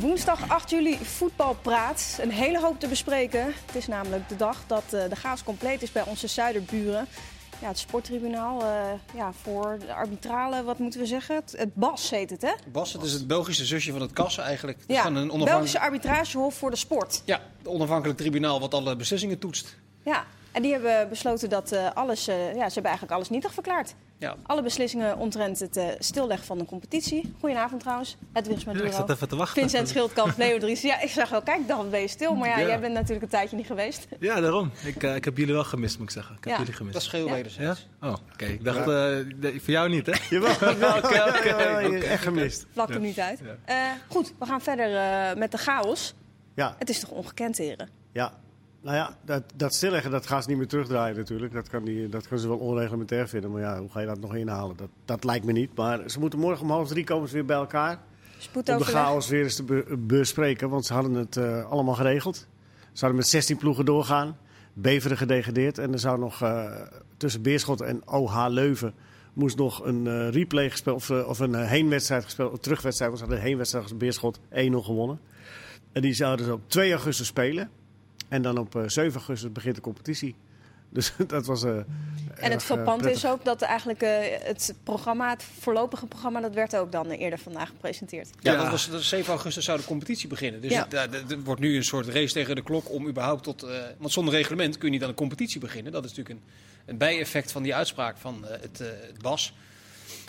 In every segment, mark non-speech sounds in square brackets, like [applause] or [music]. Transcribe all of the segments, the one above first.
woensdag 8 juli voetbalpraat. Een hele hoop te bespreken. Het is namelijk de dag dat eh, de chaos compleet is bij onze zuiderburen. Ja, het sporttribunaal eh, ja, voor de arbitrale, wat moeten we zeggen? Het, het BAS heet het, hè? Bas, het is het Belgische zusje van het KAS eigenlijk. Het is Ja, een Belgische arbitragehof voor de sport. ja, een onafhankelijk tribunaal wat alle beslissingen toetst. Ja, en die hebben besloten dat eh, alles, ja, ze hebben eigenlijk alles nietig verklaard. Ja, Alle beslissingen omtrent het eh, stilleggen van de competitie. Goedenavond trouwens, Hedwigs Ja, ik zat even te wachten. Vincent Schildkamp, [laughs] Leo Dries. Ja, ik zag wel, kijk, dan ben je stil. Maar ja, Ja. jij bent natuurlijk een tijdje niet geweest. Ja, daarom. Ik, eh, ik heb jullie wel gemist, moet ik zeggen. Ik heb Ja. jullie gemist. dat is geheel Ja. wederzijds. Ja? Oh, oké. Ik dacht, eh, de- voor jou niet, hè? [laughs] Jawel, [laughs] Oké, oké, echt gemist. Vlak er Ja. niet uit. Ja. Eh, goed, we gaan verder eh, met de chaos. Ja, Het is toch ongekend, heren? ja. Nou ja, dat, dat stilleggen, dat gaan ze niet meer terugdraaien natuurlijk. Dat kan, die, dat kunnen ze wel onreglementair vinden. Maar ja, hoe ga je dat nog inhalen? Dat, dat lijkt me niet. Maar ze moeten morgen om half drie komen ze weer bij elkaar. Om de chaos weer eens te be- bespreken. Want ze hadden het eh, allemaal geregeld. Ze hadden met 16 ploegen doorgaan. Beveren gedegradeerd. En er zou nog eh, tussen Beerschot en OH Leuven... moest nog een eh, replay gespeeld... of, of een heenwedstrijd gespeeld. Een terugwedstrijd. Want ze hadden een heenwedstrijd als Beerschot 1-0 gewonnen. En die zouden ze op 2 augustus spelen. En dan op eh, 7 augustus begint de competitie. [laughs] Dus dat was. eh En erg, het eh, prettig. is ook dat eigenlijk eh, het programma, het voorlopige programma, dat werd ook dan eerder vandaag gepresenteerd. Ja, Ja. Dat was, dat is 7 augustus zou de competitie beginnen. Dus Ja. het, eh, het wordt nu een soort race tegen de klok om überhaupt tot... eh, want zonder reglement kun je niet aan een competitie beginnen. Dat is natuurlijk een, een bijeffect van die uitspraak van eh, het, eh, het BAS.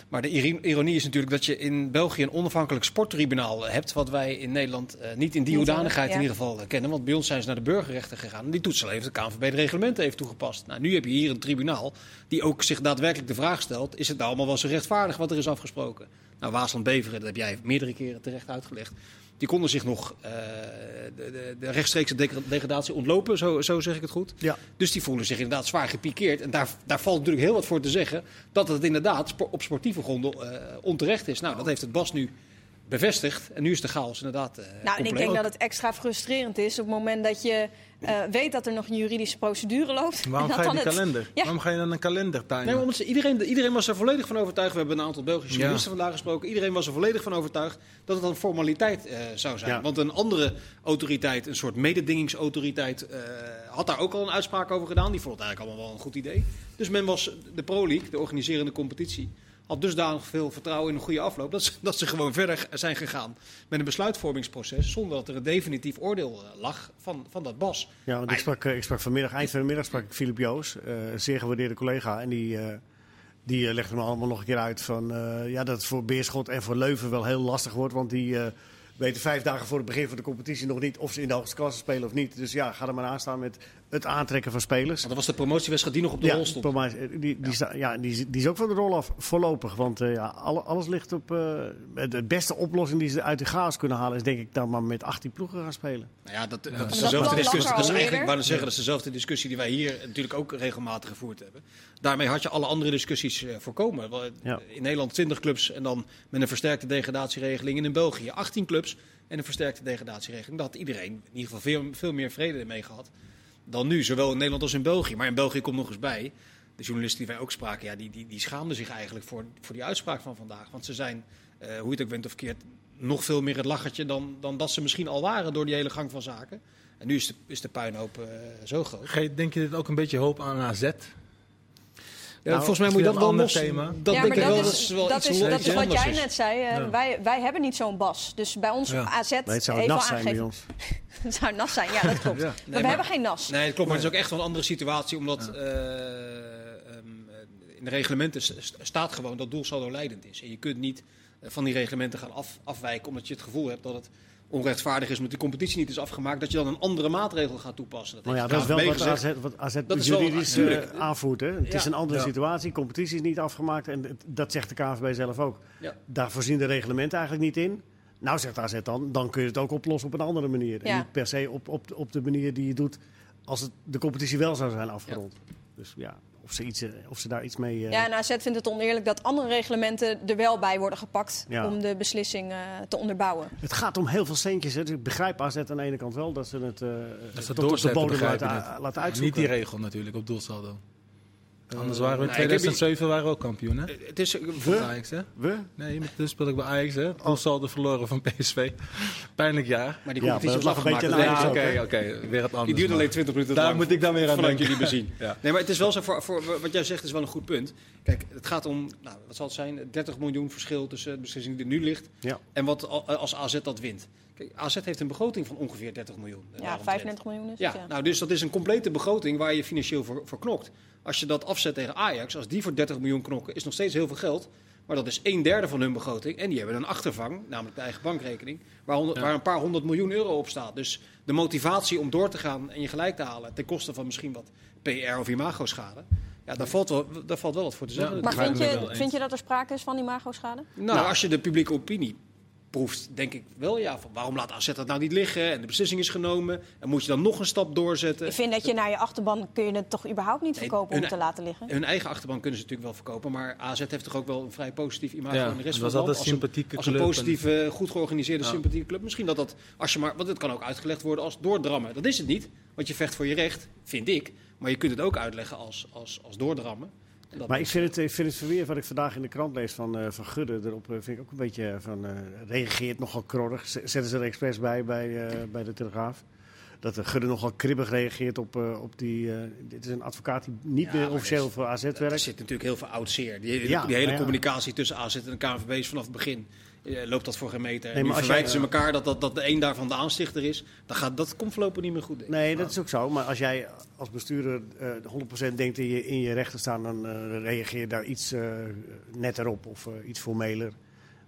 Maar de ironie is natuurlijk dat je in België een onafhankelijk sporttribunaal hebt... wat wij in Nederland eh, niet in die Niet, hoedanigheid ja. in ieder geval eh, kennen. Want bij ons zijn ze naar de burgerrechten gegaan. En die toetsel heeft de KNVB de reglementen heeft toegepast. Nou, nu heb je hier een tribunaal die ook zich daadwerkelijk de vraag stelt... is het nou allemaal wel zo rechtvaardig wat er is afgesproken? Nou, Waasland-Beveren, dat heb jij meerdere keren terecht uitgelegd... Die konden zich nog eh, de, de, de rechtstreekse degra- degradatie ontlopen, zo, zo zeg ik het goed. Ja. Dus die voelen zich inderdaad zwaar gepikeerd. En daar, daar valt natuurlijk heel wat voor te zeggen dat het inderdaad op sportieve gronden eh, onterecht is. Nou, dat heeft het Bas nu bevestigd. En nu is de chaos inderdaad eh Nou, en ik denk dat het extra frustrerend is op het moment dat je eh, weet dat er nog een juridische procedure loopt. Waarom ga je die het- kalender? Ja. Waarom ga je dan een kalender timen? Nee, omdat ze- iedereen, iedereen was er volledig van overtuigd. We hebben een aantal Belgische Ja. juristen vandaag gesproken. Iedereen was er volledig van overtuigd dat het een formaliteit eh, zou zijn. Ja. Want een andere autoriteit, een soort mededingingsautoriteit, eh, had daar ook al een uitspraak over gedaan. Die vond het eigenlijk allemaal wel een goed idee. Dus men was, de Pro League, de organiserende competitie, had dusdanig veel vertrouwen in een goede afloop. Dat ze, [laughs] dat ze gewoon verder zijn gegaan met een besluitvormingsproces. Zonder dat er een definitief oordeel eh, lag van, van dat BAS. Ja, want ik sprak, eh, ik sprak vanmiddag, eind van de middag sprak ik Filip Joos, eh, een zeer gewaardeerde collega. En die, die legde me allemaal nog een keer uit van, ja, dat het voor Beerschot en voor Leuven wel heel lastig wordt. Want die weten vijf dagen voor het begin van de competitie nog niet of ze in de hoogste klasse spelen of niet. Dus ja, ga er maar aan staan met het aantrekken van spelers. Want dat was de promotiewedstrijd die nog op de Ja, rol stond. Eh, die, die, sta- ja, die, is- die is ook van de rol af, voorlopig. Want eh, ja, alle- alles ligt op... eh, de de beste oplossing die ze uit de chaos kunnen halen... is denk ik dan maar met 18 ploegen gaan spelen. Nou ja, dat, dat, is dezelfde discussie. Dat is eigenlijk, eerder. ik wou net zeggen, dat is dezelfde discussie die wij hier natuurlijk ook regelmatig gevoerd hebben. Daarmee had je alle andere discussies voorkomen. In Nederland 20 clubs en dan met een versterkte degradatieregeling. En in België 18 clubs en een versterkte degradatieregeling. Daar had iedereen in ieder geval veel, veel meer vrede mee gehad dan nu. Zowel in Nederland als in België. Maar in België komt nog eens bij. De journalisten die wij ook spraken, ja, die, die, die schaamden zich eigenlijk voor, voor die uitspraak van vandaag. Want ze zijn, eh, hoe het ook bent of keert, nog veel meer het lachertje dan, dan dat ze misschien al waren door die hele gang van zaken. En nu is de, is de puinhoop eh, zo groot. Denk je dit ook een beetje hoop aan AZ? Ja, Nou, volgens mij moet je dat wel los. thema. Dat ja, denk maar ik wel. is, wel dat iets is, wat dat is wat jij net zei. eh, Ja. wij, wij hebben niet zo'n bas. Dus bij ons Ja. AZ, Nee, het zou nat zijn bij ons. [laughs] Het zou nat zijn, ja, dat klopt. Ja. Maar Nee, we maar- hebben geen nas. Nee, dat klopt. Maar het is ook echt wel een andere situatie. Omdat eh, ehm, in de reglementen st- st- staat gewoon dat doelsaldo leidend is. En je kunt niet eh, van die reglementen gaan af, afwijken. Omdat je het gevoel hebt dat het onrechtvaardig is. Omdat die competitie niet is afgemaakt. Dat je dan een andere maatregel gaat toepassen. Dat Maar ja, dat is wel wat. AZ, wat AZ Dat wel- juridisch eh, aanvoert. Hè? Het Ja. is een andere Ja. situatie. Competitie is niet afgemaakt. En het- dat zegt de KNVB zelf ook. Ja. Daar voorzien de reglementen eigenlijk niet in. Nou, zegt AZ dan, dan kun je het ook oplossen op een andere manier. En niet per se op, op, op de manier die je doet als het, de competitie wel zou zijn afgerond. Dus ja, of ze, iets, eh, of ze daar iets mee... eh, Ja, en AZ vindt het oneerlijk dat andere reglementen er wel bij worden gepakt Ja. om de beslissing eh, te onderbouwen. Het gaat om heel veel centjes. Hè. Dus ik begrijp AZ aan de ene kant wel dat ze het eh Dat ze tot op de bodem laten, laten Niet uitzoeken. die regel natuurlijk op doelsaldo. Anders waren we in nee, ik heb 2007 waren we ook kampioen, hè? Het is, Voor Ajax, hè? We? Nee, met- toen speelde ik bij Ajax, hè? Doelsaldo verloren van PSV. Pijnlijk jaar. maar die Ja, competitie was dat lag een beetje Nee, aan Ja, oké, oké. Weer het anders. Die duurt maar. alleen 20 minuten Daar lang moet ik dan weer aan vanuit denken. jullie bezien. Ja. Nee, maar het is wel zo, voor, voor, wat jij zegt is wel een goed punt. Kijk, het gaat om, nou, wat zal het zijn, 30 miljoen verschil tussen de beslissing die er nu ligt Ja. en wat al- als AZ dat wint. Kijk, AZ heeft een begroting van ongeveer 30 miljoen. eh, Ja, daaromtrent. 35 miljoen is het, Ja, ja. nou, dus dat is een complete begroting waar je financieel voor, voor knokt. Als je dat afzet tegen Ajax, als die voor 30 miljoen knokken, is nog steeds heel veel geld. Maar dat is een derde van hun begroting. En die hebben een achtervang, namelijk de eigen bankrekening, waar, honderd- Ja. waar een paar honderd miljoen euro op staat. Dus de motivatie om door te gaan en je gelijk te halen, ten koste van misschien wat PR of imago-schade, ja, daar valt, wel, daar valt wel wat voor te zeggen. Ja, Maar vind je, vind je dat er sprake is van imago-schade? Nou, als je de publieke opinie proeft, denk ik wel ja. Van waarom laat AZ dat nou niet liggen? En de beslissing is genomen. En moet je dan nog een stap doorzetten? Ik vind dat je naar je achterban kun je het toch überhaupt niet Nee, verkopen om hun- te laten liggen. Hun eigen achterban kunnen ze natuurlijk wel verkopen. Maar AZ heeft toch ook wel een vrij positief imago Ja, in de rest van het land. Als een als een club en- positieve, goed georganiseerde, Ja. sympathieke club. Misschien dat dat, als je maar, want het kan ook uitgelegd worden als doordrammen. Dat is het niet, want je vecht voor je recht, vind ik. Maar je kunt het ook uitleggen als, als, als doordrammen. Dat Maar ik vind het, ik vind het verweer wat ik vandaag in de krant lees van, eh, van Gudde erop, eh, vind ik ook een beetje eh, van, reageert nogal krorrig. Zetten ze er expres bij, bij, bij de Telegraaf. Dat de Gudde nogal kribbig reageert op, op die... dit is een advocaat die niet Ja, meer officieel voor AZ Er werkt. zit natuurlijk heel veel oud zeer. Die, Ja, die hele ja. communicatie tussen AZ en de KNVB is vanaf het begin. Eh, loopt dat voor geen meter. Nee, nu maar als verwijten ze elkaar dat, dat, dat de een daarvan de aanstichter is. Dan gaat, dat komt voorlopig niet meer goed. denk. Nee, dat is ook zo. Maar als jij als bestuurder eh 100% denkt in je, in je rechten staan, dan eh, reageer je daar iets eh, netter op of eh, iets formeler.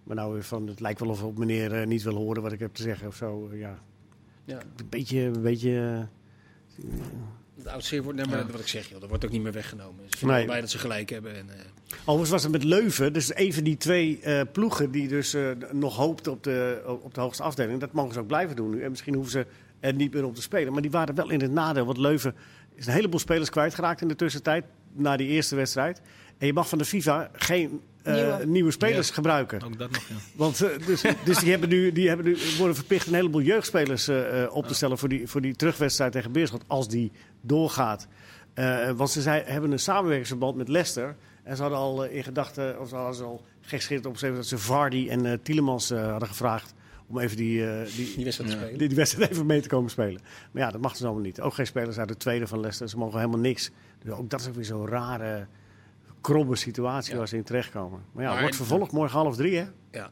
Maar nou, weer van, het lijkt wel of op meneer eh, niet wil horen wat ik heb te zeggen of zo. eh, ja, Ja. een beetje, een beetje eh, Het oud zeer wordt, nee, maar Ja. wat ik zeg, joh, dat wordt ook niet meer weggenomen. Ze vinden Nee. dat ze gelijk hebben. En, eh, Overigens was het met Leuven, dus een van die twee eh, ploegen die dus eh, nog hoopten op de, op de hoogste afdeling. Dat mogen ze ook blijven doen nu. En misschien hoeven ze er niet meer op te spelen. Maar die waren wel in het nadeel. Want Leuven is een heleboel spelers kwijtgeraakt in de tussentijd. Na die eerste wedstrijd. En je mag van de FIFA geen Nieuwe. nieuwe. spelers Ja. gebruiken. Ook dat nog, ja. Want, eh, dus [laughs] dus die, hebben nu, die hebben nu, worden verplicht een heleboel jeugdspelers eh, eh, op te stellen voor die, voor die terugwedstrijd tegen Beerschot. Als die doorgaat. Eh, want ze zei, hebben een samenwerkingsverband met Leicester. En ze hadden al eh, in gedachten, of ze hadden ze al gekschikt opgeschreven dat ze Vardy en eh Tielemans eh, hadden gevraagd. Om even die, eh, die, die wedstrijd te Ja. spelen. die, die wedstrijd even mee te komen spelen. Maar ja, dat mag dus allemaal niet. Ook geen spelers uit de tweede van Leicester. Ze mogen helemaal niks. Dus ook dat is ook weer zo'n rare, krobbe situatie waar ze in terechtkomen. Maar ja, Maar- wordt vervolgd morgen half drie, hè? Ja,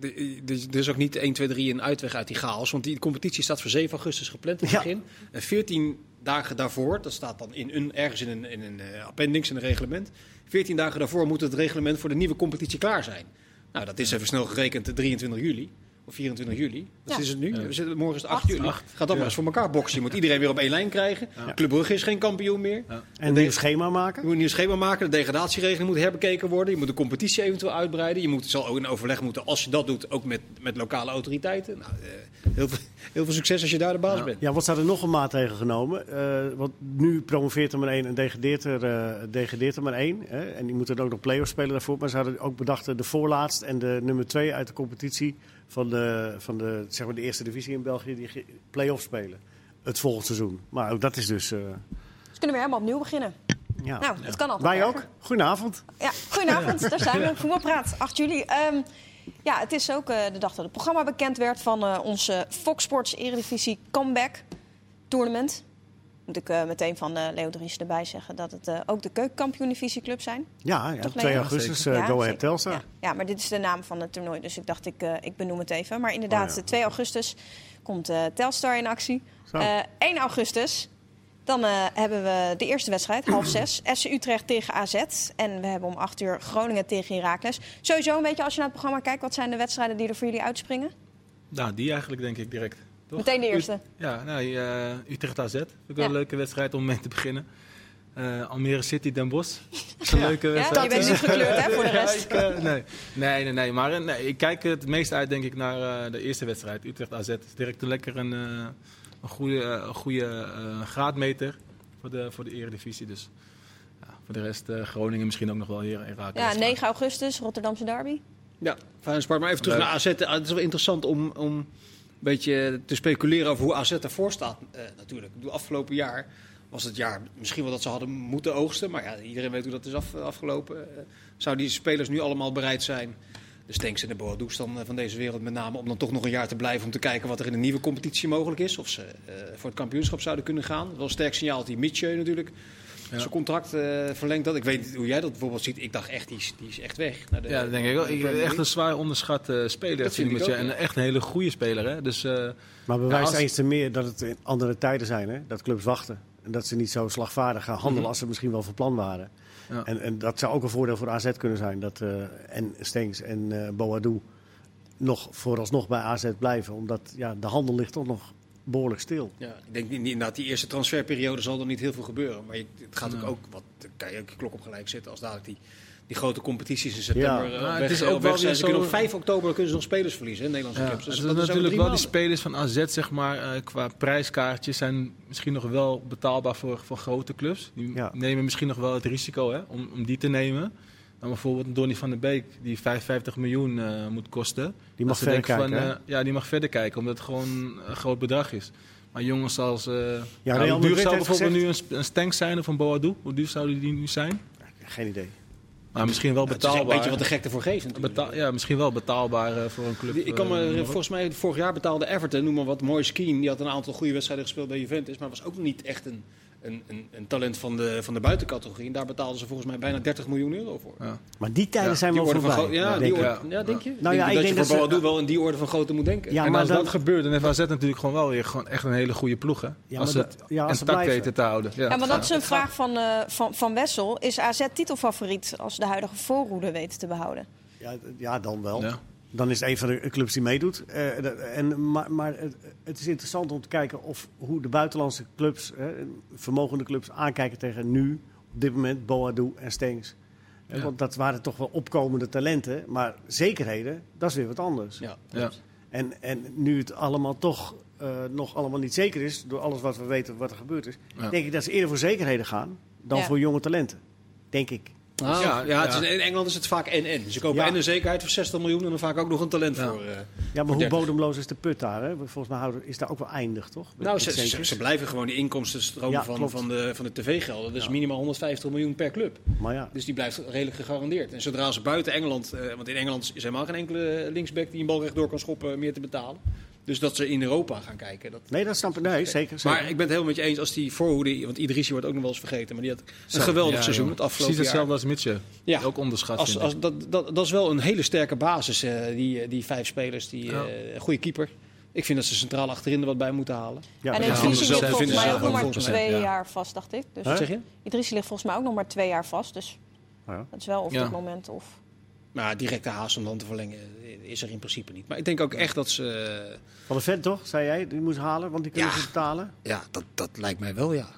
die- er is ook niet 1, 2, 3 een uitweg uit die chaos. Want die competitie staat voor 7 augustus gepland in het Ja. begin. En 14 dagen daarvoor, dat staat dan in een, ergens in een, in een eh, appendix, in een reglement. 14 dagen daarvoor moet het reglement voor de nieuwe competitie klaar zijn. Nou, dat is even snel gerekend de 23 juli. Of 24 juli. Wat Ja. is het nu? Ja. We zitten, morgen is het 8 Acht. juli. Gaat dat maar Ja. eens voor elkaar boksen. Je moet iedereen weer op één lijn krijgen. Club Brugge is geen kampioen meer. En de- een nieuw schema Je maken. moet een nieuw schema maken. De degradatieregeling moet herbekeken worden. Je moet de competitie eventueel uitbreiden. Je moet, zal ook in overleg moeten, als je dat doet, ook met, met lokale autoriteiten. Nou, eh, heel, veel, heel veel succes als je daar de baas Ja. bent. Ja, wat staat er nog een maatregel genomen? Eh, want nu promoveert er maar één en degradeert er, eh, degradeert er maar één. Hè? En die moeten ook nog play-offs spelen daarvoor. Maar ze hadden ook bedacht de voorlaatst en de nummer twee uit de competitie van de, van de, zeg maar de eerste divisie in België, die play-offs spelen. Het volgend seizoen. Maar ook dat is dus... eh, Dus kunnen we helemaal opnieuw beginnen. ja. Nou, het kan altijd. Wij ook. Goedenavond. Ja, goedenavond, [laughs] daar zijn we. Voetbalpraat, 8 juli. Ehm, ja, het is ook eh, de dag dat het programma bekend werd van eh, onze Fox Sports Eredivisie Comeback Tournament. Moet ik eh, meteen van eh, Leo Dries erbij zeggen dat het eh, ook de keukenkampioen-divisieclubs zijn. Ja, ja Toch, 2 Leo? augustus Ja, eh, Go Ahead. Telstar. Ja, ja, maar dit is de naam van het toernooi, dus ik dacht ik, eh, ik benoem het even. Maar inderdaad, Oh, ja. 2 augustus komt eh, Telstar in actie. Zo. Eh 1 augustus, dan eh, hebben we de eerste wedstrijd, half zes. [clears throat] FC Utrecht tegen AZ. En we hebben om 8 uur Groningen tegen Heracles. Sowieso een beetje, als je naar het programma kijkt, wat zijn de wedstrijden die er voor jullie uitspringen? Nou, die eigenlijk denk ik direct. Toch? Meteen de eerste. U- ja, nou, eh, Utrecht AZ. Vind ik wel Ja. een leuke wedstrijd om mee te beginnen. Eh, Almere City Den Bosch. Dat [laughs] is een leuke Ja, wedstrijd. je bent niet gekleurd hè, voor de [laughs] Ja, rest. ik, eh, nee. nee, nee, nee. Maar eh, nee, ik kijk het meest uit, denk ik, naar eh, de eerste wedstrijd. Utrecht AZ. Het is direct een lekker een, eh, een goede, een goede eh, graadmeter voor de, voor de eredivisie. Dus ja, voor de rest eh, Groningen misschien ook nog wel hier in Raken. Ja, 9 augustus, Rotterdamse derby. Ja, fijn sport. Maar even terug Leuk. naar AZ. Het is wel interessant om, om beetje te speculeren over hoe AZ ervoor staat. eh, natuurlijk, de afgelopen jaar was het jaar misschien wel dat ze hadden moeten oogsten. Maar ja, iedereen weet hoe dat is af, afgelopen. Uh, zou die spelers nu allemaal bereid zijn, de Stenks en de Boadou's dan van deze wereld met name, om dan toch nog een jaar te blijven om te kijken wat er in een nieuwe competitie mogelijk is. Of ze voor het kampioenschap zouden kunnen gaan. Wel een sterk signaal dat die Mitchell natuurlijk ja. zijn contract uh, verlengd dat. Ik weet niet hoe jij dat bijvoorbeeld ziet. Ik dacht echt, die is, die is echt weg. De, ja, dat denk ik wel. Ik, echt een zwaar onderschat uh, speler. Dat vind ik ook, En echt een hele goede speler. Hè? Dus, uh, maar bewijst ja, eens te meer dat het in andere tijden zijn. Hè? Dat clubs wachten. En dat ze niet zo slagvaardig gaan handelen mm -hmm. als ze misschien wel van plan waren. Ja. En, en, dat zou ook een voordeel voor AZ kunnen zijn. Dat uh, en Stenks en uh, Boadou nog vooralsnog bij AZ blijven. Omdat ja, de handel ligt toch nog behoorlijk stil. Ja, ik denk niet, inderdaad, die eerste transferperiode zal er niet heel veel gebeuren. Maar je, het gaat ja. ook, wat, kan je ook je klok op gelijk zetten als dadelijk die, die grote competities in september ja. uh, weg, het is ook wel zijn. Ze kunnen op 5 oktober kunnen ze nog spelers verliezen, hè, Nederlandse ja. clubs. Dus dat, is natuurlijk wel die spelers van AZ, zeg maar, uh, qua prijskaartjes zijn misschien nog wel betaalbaar voor, voor grote clubs. Die ja. nemen misschien nog wel het risico hè, om, om die te nemen. Dan bijvoorbeeld Donny van der Beek, die 55 miljoen uh, moet kosten. Die mag verder kijken. Van, uh, ja, die mag verder kijken, omdat het gewoon een groot bedrag is. Maar jongens als... Uh, ja, nou, hoe duur zou bijvoorbeeld nu een, een Stank zijn of een Boadou? Hoe duur zouden die nu zijn? Geen idee. Maar misschien wel betaalbaar. Het is een beetje wat de gek ervoor geeft Betaal, ja, misschien wel betaalbaar uh, voor een club. Ik kan me, uh, volgens mij vorig jaar betaalde Everton, noem maar wat, Mooi Skien. Die had een aantal goede wedstrijden gespeeld bij Juventus, maar was ook niet echt een, een, een, een talent van de, van de buitencategorie. En daar betaalden ze volgens mij bijna 30 miljoen euro voor. Ja. Maar die tijden ja, zijn die wel voorbij. Ja, die orde, ja, denk je? Nou, ja, ik denk dat je voor Boadu wel in die orde van grootte moet denken. Ja, en als dat gebeurt, dan heeft AZ natuurlijk gewoon wel weer gewoon echt een hele goede ploeg. Hè? Ja, als ze het ja, als intact weten te houden. Ja, ja maar dat is een vraag van, uh, van, van Wessel. Is AZ titelfavoriet als de huidige voorhoede weten te behouden? Ja, ja dan wel. Dan is het een van de clubs die meedoet. Uh, en, maar maar het, het, is interessant om te kijken of, hoe de buitenlandse clubs, uh, vermogende clubs, aankijken tegen nu, op dit moment, Boadou en Stengs. Ja. Want dat waren toch wel opkomende talenten. Maar zekerheden, dat is weer wat anders. Ja, ja. En, en nu het allemaal toch uh, nog allemaal niet zeker is, door alles wat we weten wat er gebeurd is, ja. denk ik dat ze eerder voor zekerheden gaan dan voor jonge talenten. Denk ik. Ah, ja, ja, het is, in Engeland is het vaak en-en. Ze kopen ja. en een zekerheid voor 60 miljoen en dan vaak ook nog een talent ja. voor. Uh, ja, maar hoe bodemloos is de put daar? Hè? Volgens mij is daar ook wel eindig, toch? Nou, ze, ze, ze, blijven gewoon die inkomsten stromen van, van, de, van de tv-gelden. Dat is minimaal 150 miljoen per club. Maar ja. Dus die blijft redelijk gegarandeerd. En zodra ze buiten Engeland, uh, want in Engeland is helemaal geen enkele linksback die een bal rechtdoor kan schoppen meer te betalen. Dus dat ze in Europa gaan kijken. Dat, nee, dat snap ik. Nee, zeker, zeker. Maar ik ben het helemaal met je eens als die voorhoede... Want Idrissi wordt ook nog wel eens vergeten. Maar die had een geweldig ja, seizoen het afgelopen Precies hetzelfde als Mitje. Ja. Ook onderschat. Als, als, dat, dat, dat is wel een hele sterke basis, uh, die, die vijf spelers. Die uh, goede keeper. Ik vind dat ze centraal achterin er wat bij moeten halen. Ja, en Idrissi ligt volgens mij ook nog maar twee jaar vast, dacht ik. Dus zeg je? Idrissi ligt volgens mij ook nog maar twee jaar vast. Dus dat is wel op dit moment of... Maar directe haast om dan te verlengen is er in principe niet. Maar ik denk ook echt dat ze... Van de vet toch, zei jij, die moest halen, want die kunnen ja. ze betalen? Ja, dat, dat lijkt mij wel, ja.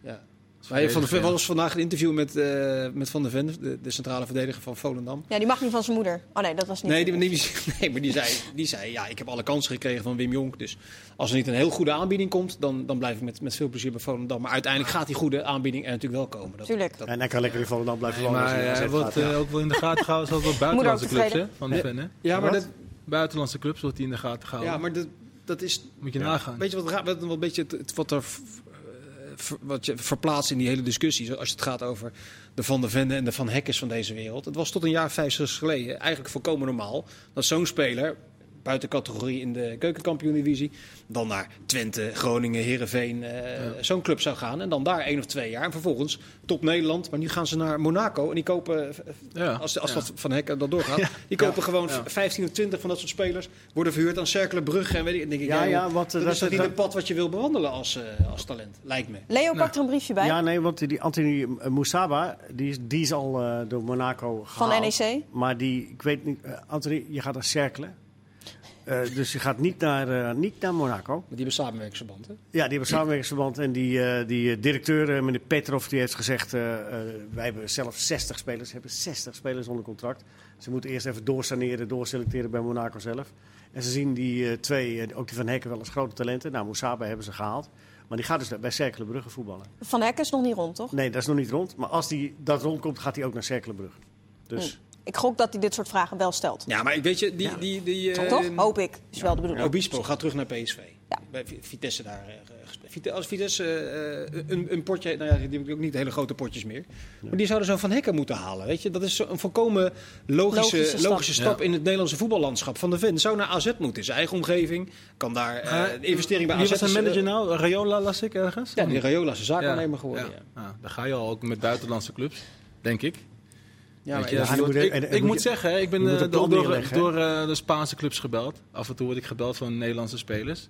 ja. Maar van de was vandaag een interview met, uh, met Van der Ven, de, de, centrale verdediger van Volendam. Ja, die mag niet van zijn moeder. Oh nee, dat was niet. Nee, die, die, nee maar die zei, die zei, ja, ik heb alle kansen gekregen van Wim Jonk. Dus als er niet een heel goede aanbieding komt, dan, dan blijf ik met, met veel plezier bij Volendam. Maar uiteindelijk gaat die goede aanbieding er natuurlijk wel komen. Dat, Tuurlijk. Dat, en hij kan lekker in Volendam blijven wonen. Nee, maar hij wordt uh, ook wel in de gaten gehouden, zoals wel [laughs] buitenlandse clubs hè, van de Ven. Hè? Ja, maar dat, buitenlandse clubs wordt hij in de gaten gehouden. Ja, maar dat, dat is... Moet je ja. nagaan. Weet je wat, wat, wat, beetje het, wat er wat je verplaatst in die hele discussie. Als het gaat over de Van der Vende en de Van Hekkers van deze wereld. Het was tot een jaar vijf, geleden eigenlijk volkomen normaal dat zo'n speler buiten categorie in de keukenkampioen-divisie. Dan naar Twente, Groningen, Heerenveen, uh, ja. zo'n club zou gaan. En dan daar één of twee jaar. En vervolgens top Nederland. Maar nu gaan ze naar Monaco. En die kopen, ja. als, als ja. dat van Hekken dat doorgaat, [laughs] die kopen gewoon 15 of 20 van dat soort spelers. Worden verhuurd aan Cerkelen, Brugge. En weet ik, denk ik, ja, ja, wat, dat, dat is toch niet een pad wat je wil bewandelen als, uh, als talent, lijkt me. Leo pakt er een briefje bij. Ja, nee, want die Anthony Moussaba, die is, die is al uh, door Monaco gehaald. Van NEC? Maar die, ik weet niet, Anthony, je gaat naar Cerkelen. Uh, dus je gaat niet naar, uh, niet naar Monaco. Maar die hebben samenwerkingsverband, hè? Ja, die hebben samenwerkingsverband. En die, uh, die directeur, meneer Petrov, die heeft gezegd... wij hebben zelf 60 spelers, hebben 60 spelers onder contract. Ze moeten eerst even doorsaneren, doorselecteren bij Monaco zelf. En ze zien die twee, ook die Van Hekken, wel als grote talenten. Nou, Moussaba hebben ze gehaald. Maar die gaat dus bij Cerkelenbrugge voetballen. Van Hekken is nog niet rond, toch? Nee, dat is nog niet rond. Maar als die, dat rondkomt, gaat hij ook naar Cerkelenbrugge. Dus... Hm. Ik gok dat hij dit soort vragen wel stelt. Ja, maar weet je, die... die, die eh, Toch? Hoop ik. Is wel de bedoeling. Obispo gaat terug naar PSV. Ja. Bij Vi- Vitesse daar eh, Als Vitesse eh, een, een potje... Nou ja, die hebben ook niet hele grote potjes meer. Maar die zouden zo van Hekken moeten halen. Weet je? Dat is zo- een volkomen logische, Logische logische stap. in het Nederlandse voetballandschap. Van de Ven zou naar AZ moeten. In zijn eigen omgeving. Kan daar... de investering bij Wie AZ was zijn is, eh, manager nou? Rayola las ik ergens? Ja, die Rayola is een zaakwaarnemer geworden. Ja. Ja. Ja, daar ga je al ook met buitenlandse clubs, denk ik. Ja, maar je, dus ik- moet je- ik, en- en ik moet moet je- zeggen, ik ben eh, door, eh, de Spaanse clubs gebeld. Af en toe word ik gebeld van Nederlandse spelers.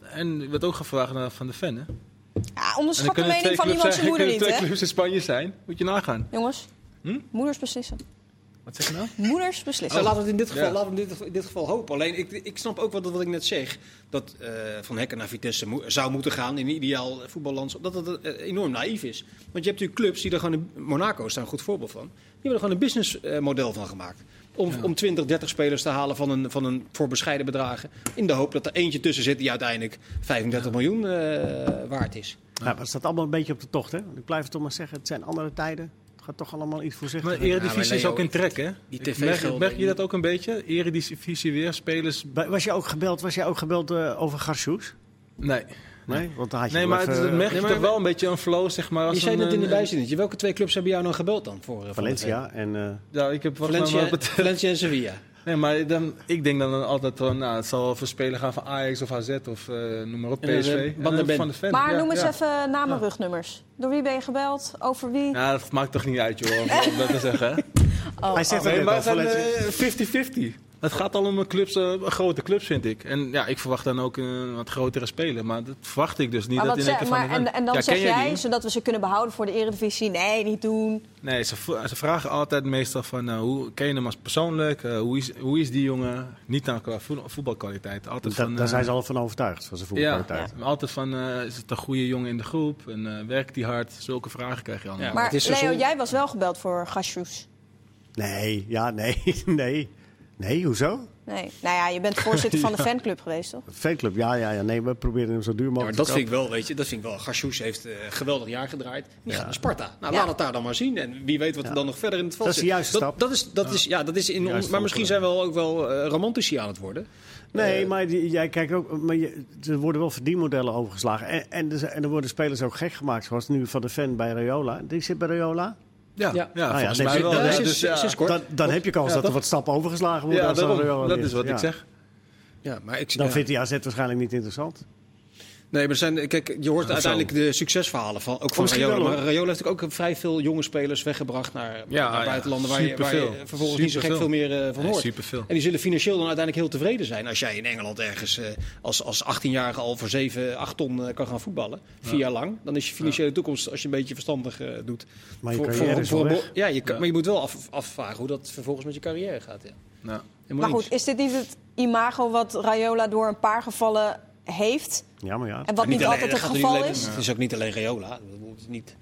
En er werd ook gevraagd naar Van de Ven. Hè? Ja, onderschat de mening twee van iemand zijn- moeder niet, twee hè? clubs in Spanje zijn. Moet je nagaan. Jongens, Hm? moeders beslissen. Wat zeg je nou? Moeders beslissen. Nou, laten we het in dit geval, Ja. laten we in dit, in dit geval hopen. Alleen, ik, ik snap ook wat, wat ik net zeg. Dat eh, Van Hekken naar Vitesse zou moeten gaan in een ideaal voetballandschap. Dat dat eh, enorm naïef is. Want je hebt natuurlijk clubs die er gewoon... In, Monaco is daar een goed voorbeeld van. Die hebben er gewoon een businessmodel van gemaakt. Om, om 20, 30 spelers te halen van een, van een, voor bescheiden bedragen. In de hoop dat er eentje tussen zit die uiteindelijk 35 miljoen eh, waard is. Ja, maar het staat allemaal een beetje op de tocht. Hè? Ik blijf het toch maar zeggen, het zijn andere tijden. Het gaat toch allemaal iets voorzichtiger. Maar Eredivisie Ja, maar is ook in trek, hè? die TV-gelden- merk, merk je dat ook een beetje? Eredivisie weer, spelers... Wa- Was jij ook gebeld, was jij ook gebeld eh, over Garsjoes? Nee. Nee, want dan had je Nee, wel maar even, het merk je Nee, maar- toch wel een beetje een flow, zeg maar. Als Je zei net in de bijzinnetje. Welke twee clubs hebben jou nou gebeld dan? Voor, eh, Valencia en... eh, Ja, ik heb maar- Valencia en Sevilla. Nee, maar dan, ik denk dan altijd van, nou, het zal voor spelen gaan van Ajax of AZ of eh, noem maar op, En dan, PSV. eh, En Van de Ven. Maar ja, noem eens ja. even namen, rugnummers. Door wie ben je gebeld? Over wie? Ja, dat maakt toch niet uit, joh, om dat te zeggen. hè? Oh, hij zegt oh. Nee, maar het zijn eh, 50-50. Het gaat al om clubs, eh, grote clubs, vind ik. En ja, ik verwacht dan ook een wat grotere speler. Maar dat verwacht ik dus niet. Maar dat in keer van maar, de en, en dan Ja, zeg ken jij die? zodat we ze kunnen behouden voor de Eredivisie. Nee, niet doen. Nee, ze, ze vragen altijd meestal van, eh, hoe ken je hem als persoonlijk? Eh, hoe, is, hoe is die jongen? Niet qua voet- voetbalkwaliteit. Altijd Da- van, daar eh, zijn ze al van overtuigd, van zijn Ja, voetbalkwaliteit. maar altijd van, eh, is het een goede jongen in de groep? En eh, werkt hij hard? Zulke vragen krijg je allemaal. Ja, Maar is Leo, jij was wel gebeld voor Gasjoes. Nee, ja, nee, [laughs] nee. Nee, hoezo? Nee. Nou ja, je bent voorzitter van de [laughs] fanclub geweest, toch? Fanclub, ja, ja, ja. Nee, we proberen hem zo duur Ja, mogelijk maar te dat vind ik wel, weet je, dat vind ik wel. Gasjoes heeft eh, een geweldig jaar gedraaid. Die gaat naar Sparta. Nou, Ja. laat het daar dan maar zien. En wie weet wat er Ja. dan nog verder in het veld Dat is de juiste dat, stap. Dat is, dat is, ja, dat is in De on- juiste maar misschien zijn we ook wel eh, romantici aan het worden. Nee, Eh, maar die- jij kijkt ook, maar je, er worden wel verdienmodellen overgeslagen. En, en, er, en er worden spelers ook gek gemaakt, zoals nu van de fan bij Rayola. Die zit bij Rayola. Ja, Ja. ja. Ah, ja, volgens nee, mij wel. ja, Dus, ja. sinds kort. Dan, dan heb je kans Ja, dat er wat stappen overgeslagen worden. Ja, er daarom. Rayola dat is wat Ja. ik zeg. Ja, maar ik, Dan ja. vindt hij AZ waarschijnlijk niet interessant. Nee, maar er zijn, kijk, je hoort uiteindelijk de succesverhalen van, ook van Rayola. Maar. Rayola heeft natuurlijk ook vrij veel jonge spelers weggebracht naar, Ja, naar ja, buitenlanden waar je, waar je superveel. vervolgens niet zo gek veel meer eh, van hoort. superveel. En die zullen financieel dan uiteindelijk heel tevreden zijn. Als jij in Engeland ergens eh, als, als 18-jarige al voor 7, 8 ton eh, kan gaan voetballen, vier jaar lang, dan is je financiële toekomst, als je een beetje verstandig eh, doet. Maar je voor- carrière voor- een Ja, je kan, maar je moet wel af, afvragen hoe dat vervolgens met je carrière gaat. Ja. Maar goed, is dit niet het imago wat Rayola door een paar gevallen heeft? Ja, maar ja. En wat niet, alleen- altijd het gaat geval alleen- is? Het is ook niet alleen Rayola. Dat is niet...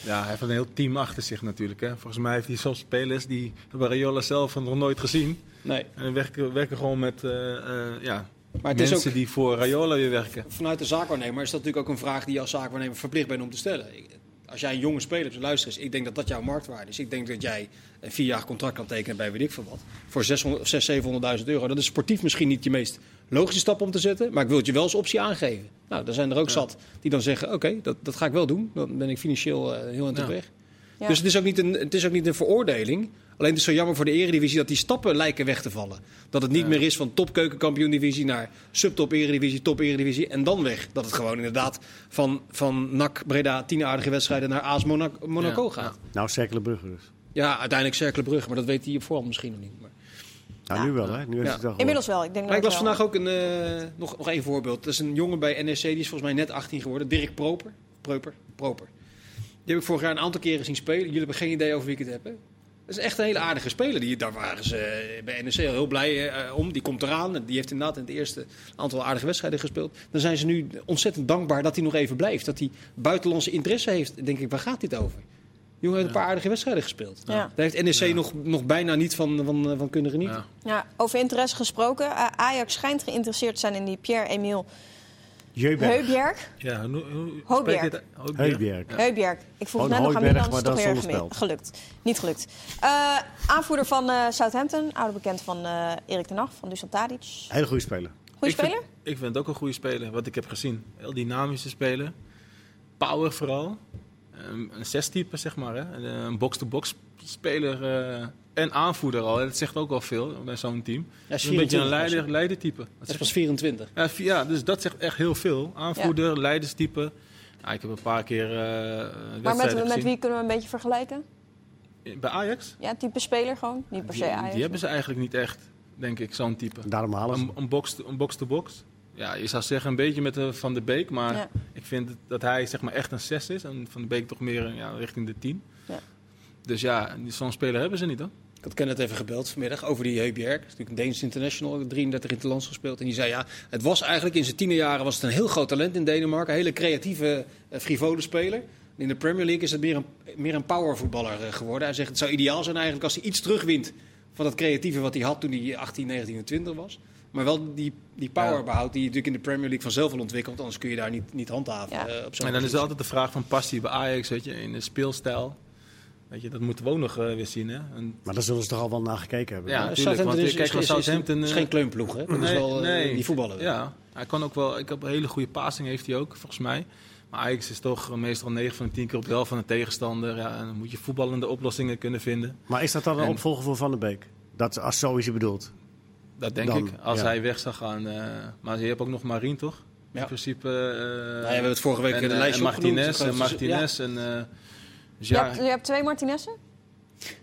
Ja, hij heeft een heel team achter zich natuurlijk. Hè. Volgens mij heeft hij zelfs spelers die hebben Rayola zelf nog nooit gezien. Nee. En werken, werken gewoon met eh, eh, ja, Maar het is mensen ook, die voor Rayola weer werken. vanuit de zaakwaarnemer is dat natuurlijk ook een vraag die je als zaakwaarnemer verplicht bent om te stellen. Ik- Als jij een jonge speler hebt, luister eens, ik denk dat dat jouw marktwaarde is. Ik denk dat jij een vier jaar contract kan tekenen bij weet ik veel wat. Voor 600 of 600, 700.000 euro. Dat is sportief misschien niet je meest logische stap om te zetten. Maar ik wil het je wel als optie aangeven. Nou, er zijn er ook zat die dan zeggen, oké, dat, dat ga ik wel doen. Dan ben ik financieel eh, heel aan Ja. weg. Ja. Dus het is, ook niet een, het is ook niet een veroordeling. Alleen het is zo jammer voor de eredivisie dat die stappen lijken weg te vallen. Dat het niet Ja. meer is van top keukenkampioen-divisie naar subtop eredivisie, top eredivisie en dan weg. Dat het gewoon inderdaad van, van NAC Breda tien aardige wedstrijden naar AS Monaco, Monaco Ja, gaat. Nou, Cerkelenbrugge dus. Ja, uiteindelijk Cercle Brugge, maar dat weet hij op voorhand misschien nog niet. Maar, Nou, Ja. nu wel, hè? Nu Ja. het wel Inmiddels wel. Ik denk maar ik dat las wel. vandaag ook een, eh, nog, nog één voorbeeld. Dat is een jongen bij NEC, die is volgens mij net 18 geworden. Dirk Proper. Proper. Proper. Die heb ik vorig jaar een aantal keren zien spelen. Jullie hebben geen idee over wie ik het heb, hè? Dat is echt een hele aardige speler. Die, daar waren ze eh, bij NEC al heel blij eh, om. Die komt eraan. Die heeft inderdaad in het eerste aantal aardige wedstrijden gespeeld. Dan zijn ze nu ontzettend dankbaar dat hij nog even blijft. Dat hij buitenlandse interesse heeft. Dan denk ik, waar gaat dit over? Jongen heeft een paar aardige wedstrijden gespeeld. Ja. Daar heeft NEC nog, nog bijna niet van, van, van kunnen genieten. Ja. Ja, over interesse gesproken. Ajax schijnt geïnteresseerd te zijn in die Pierre-Emile. Heubjerg. Ja. Ja. Heubjerg. Ik vroeg Gewoon net nog aan Milan, maar is toch dan weer gelukt. Niet gelukt. Eh, aanvoerder van eh, Southampton, oude bekend van eh Erik ten Hag, van Dusan Tadic. Hele goede speler. Vind- speler? ik vind het ook een goede speler, wat ik heb gezien. Heel dynamische speler. Power vooral. Een, een zes-type, zeg maar. Hè. Een, box-to-box speler eh, en aanvoerder al. Dat zegt ook wel veel bij zo'n team. Ja, is een beetje een 24 leider, leidertype. Dat zegt- was 24. ja, ja, dus dat zegt echt heel veel. Aanvoerder, leiderstype. Ja, ik heb een paar keer eh Maar wedstrijden met, met wie kunnen we een beetje vergelijken? Bij Ajax? Ja, type speler gewoon? Niet per Die, se die Ajax. hebben ze eigenlijk niet echt, denk ik, zo'n type. Daarom halen ze. Een, een box- een box-to-box. Ja, je zou zeggen een beetje met de Van de Beek, maar Ja. ik vind dat hij zeg maar echt een 6 is en Van de Beek toch meer ja, richting de 10. Ja. Dus ja, die- zo'n speler hebben ze niet hoor. Ik had Kenneth even gebeld vanmiddag over die Heubjerg. Dat is natuurlijk een Deens international, 33 in het land gespeeld. En die zei ja, het was eigenlijk in zijn tienerjaren was het een heel groot talent in Denemarken. Een hele creatieve, eh, frivole speler. In de Premier League is het meer een, meer een powervoetballer eh, geworden. Hij zegt het zou ideaal zijn eigenlijk als hij iets terugwint van dat creatieve wat hij had toen hij 18, 19 en 20 was. Maar wel die, die power Ja. behoudt die je natuurlijk in de Premier League vanzelf wel ontwikkelt. Anders kun je daar niet, niet handhaven Ja. eh, op zo'n En dan is er altijd de vraag van past hij bij Ajax, weet je, in de speelstijl. Weet je, dat moeten we ook nog eh, weer zien hè. En, Maar daar zullen ze toch al wel naar gekeken hebben. Ja, Ja, natuurlijk, Southampton want is, kijk is, naar is, is, Southampton, is eh, geen kleunploeg, hè? Dat is wel, eh, die voetballen wel. Ja, hij kan ook wel. Ik heb een hele goede passing heeft hij ook, volgens mij. Maar Ajax is toch meestal 9 van de 10 keer op de helft van de tegenstander. Ja, en dan moet je voetballende oplossingen kunnen vinden. Maar is dat dan een En- opvolger voor Van der Beek? Dat, als zo is hij bedoeld. Dat denk Dan, ik. Als ja. hij weg zou gaan. eh, maar je hebt ook nog Marien, toch? Ja. In principe. eh, Nou, we hebben het vorige week en, de eh, lijst en opgenoemd. Martinez en Dus, Martinez en. eh, dus Je, hebt, je hebt twee Martinessen?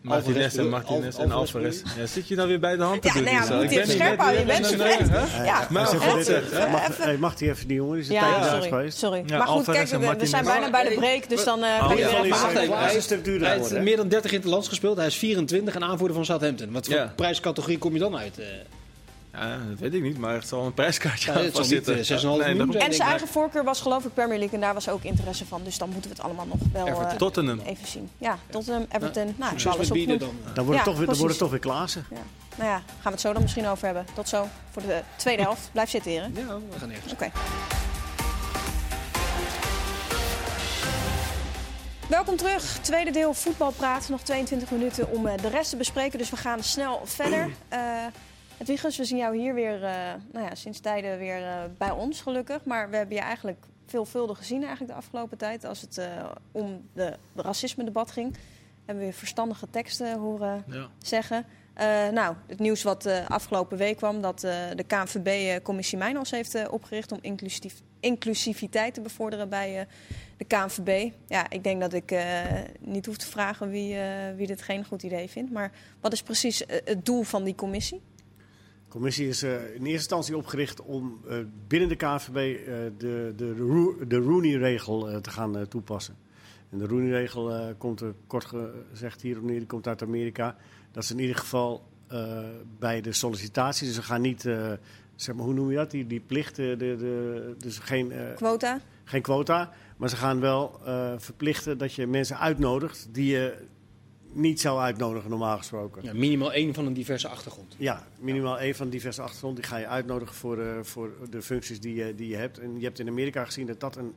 Martinez en Martinez Al- en Alvarez. Ja, zit je nou weer bij de hand te Ja, doen? nou ja, Lisa? we Ik moeten ben even niet scherp houden. Je bent zo hè? Ja, Maar even, even- mag, hij even die jongen? Die is een Ja, sorry. geweest. sorry. Ja, maar goed, Alvarez kijk, we, we zijn bijna bij de break, dus dan eh kan je ja, weer even. Hij is een stuk duurder Hij heeft meer dan 30 in het land gespeeld. Hij is 24 en aanvoerder van Southampton. Wat voor prijscategorie kom je dan uit? Eh? Ja, dat weet ik niet, maar het zal een prijskaartje Ja, aan niet, zitten. eh, 6,5 Nee, miljoen dat- zijn. En zijn eigen voorkeur was geloof ik Premier League en daar was ook interesse van. Dus dan moeten we het allemaal nog wel eh. Tottenham. even zien. Ja, Tottenham, Everton, nou, Succes alles met bieden opgenoemd. dan. Dan wordt Ja, het toch weer, dan wordt het toch weer Klaassen. Ja. Nou ja, gaan we het zo dan misschien over hebben. Tot zo voor de tweede helft. Blijf zitten, heren. Ja, we gaan nergens. Oké. Welkom terug. Tweede deel voetbalpraat. Nog 22 minuten om eh, de rest te bespreken. Dus we gaan snel verder. [clears throat] Eh Wiegers, we zien jou hier weer eh, nou ja, sinds tijden weer eh, bij ons, gelukkig. Maar we hebben je eigenlijk veelvuldig gezien eigenlijk de afgelopen tijd. Als het eh, om de racisme-debat ging. Hebben we weer verstandige teksten horen Ja. zeggen. Nou, het nieuws wat afgelopen week kwam, dat de KNVB eh, Commissie Mijnals heeft opgericht om inclusief, inclusiviteit te bevorderen bij de KNVB. Ja, ik denk dat ik niet hoef te vragen wie, wie dit geen goed idee vindt. Maar wat is precies het doel van die commissie? De commissie is eh, in eerste instantie opgericht om eh, binnen de KVB eh, de, de, de Rooney-regel te gaan toepassen. En de Rooney-regel komt er kort gezegd hier op neer, die komt uit Amerika. Dat is in ieder geval bij de sollicitatie. Dus ze gaan niet, zeg maar, hoe noem je dat? Die, die plicht, eh, de, de, dus geen, Quota? geen quota. Maar ze gaan wel verplichten dat je mensen uitnodigt die je niet zou uitnodigen normaal gesproken. Ja, minimaal één van een diverse achtergrond. Ja, minimaal één van diverse achtergrond. Die ga je uitnodigen voor, eh, voor de functies die je, die je hebt. En je hebt in Amerika gezien dat dat een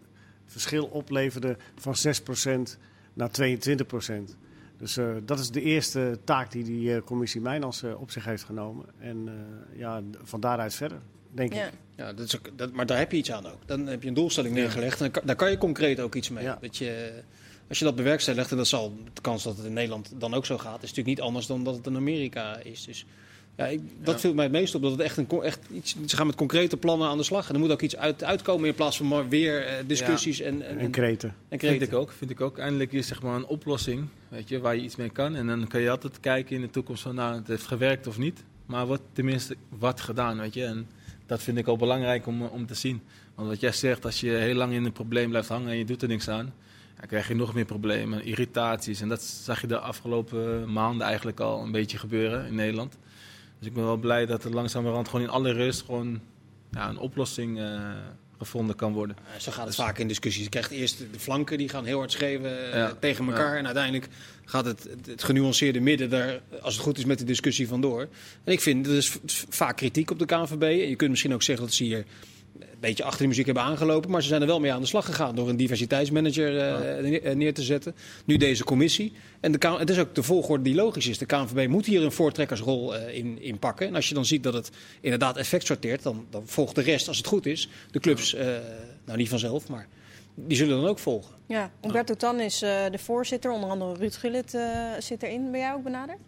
verschil opleverde van 6% naar 22%. Dus eh, dat is de eerste taak die die eh, commissie Mijnals eh, op zich heeft genomen. En eh, ja, van daaruit verder, denk Ja. ik. Ja, dat is ook, dat, maar daar heb je iets aan ook. Dan heb je een doelstelling neergelegd en kan, daar kan je concreet ook iets mee. Ja. Dat je, als je dat bewerkstelligt, en dat zal de kans dat het in Nederland dan ook zo gaat, is natuurlijk niet anders dan dat het in Amerika is. Dus ja, ik, dat Ja. viel mij het meest op. Dat het echt een, echt iets, ze gaan met concrete plannen aan de slag. En er moet ook iets uit, uitkomen in plaats van maar weer eh, discussies en, en, En en, kreten. en Vind kreten. ik ook. Vind ik ook. Eindelijk is zeg maar een oplossing, weet je, waar je iets mee kan. En dan kan je altijd kijken in de toekomst van, nou, het heeft gewerkt of niet. Maar wordt tenminste wat gedaan, weet je. En dat vind ik ook belangrijk om, om te zien. Want wat jij zegt, als je heel lang in een probleem blijft hangen en je doet er niks aan, dan krijg je nog meer problemen, irritaties. En dat zag je de afgelopen maanden eigenlijk al een beetje gebeuren in Nederland. Dus ik ben wel blij dat er langzamerhand gewoon in alle rust gewoon ja, een oplossing eh, gevonden kan worden. Zo gaat het vaak in discussies. Je krijgt eerst de flanken die gaan heel hard schreeuwen eh, Ja. tegen elkaar. En uiteindelijk gaat het, het, genuanceerde midden daar, als het goed is, met de discussie vandoor. En ik vind, er is vaak kritiek op de KNVB. En je kunt misschien ook zeggen dat ze hier beetje achter de muziek hebben aangelopen. Maar ze zijn er wel mee aan de slag gegaan door een diversiteitsmanager eh, neer- eh, neer te zetten. Nu deze commissie. En de, het is ook de volgorde die logisch is. De KNVB moet hier een voortrekkersrol eh, in, in pakken. En als je dan ziet dat het inderdaad effect sorteert, dan, dan volgt de rest, als het goed is, de clubs, eh, nou niet vanzelf, maar die zullen dan ook volgen. Ja, Umberto Tan is eh, de voorzitter. Onder andere Ruud Gullit eh, zit erin. Ben jij ook benaderd?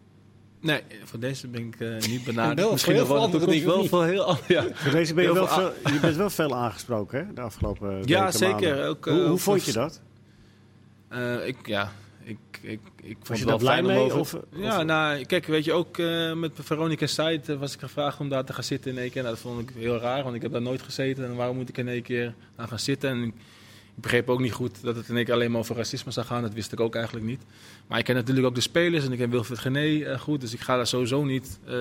Nee, voor deze ben ik eh, niet En [laughs] benaderd. wel Misschien voor wel veel andere [laughs] wel voor heel... Ja, Voor deze ben je, wel veel veel, je bent wel veel aangesproken hè, de afgelopen Ja, weken, zeker. Ook, eh, hoe hoe over- vond je dat? Eh, ik, ja, ik, ik, ik vond Was je wel blij fijn om mee? over- Of, Ja, of- nou, kijk, weet je, ook eh, met Veronica Seid eh, was ik gevraagd om daar te gaan zitten in één keer. Nou, dat vond ik heel raar, want ik heb daar nooit gezeten. En waarom moet ik in één keer daar gaan zitten? En ik, ik begreep ook niet goed dat het in één keer alleen maar over racisme zou gaan. Dat wist ik ook eigenlijk niet. Maar ik ken natuurlijk ook de spelers en ik ken Wilfried Gené eh, goed. Dus ik ga daar sowieso niet eh,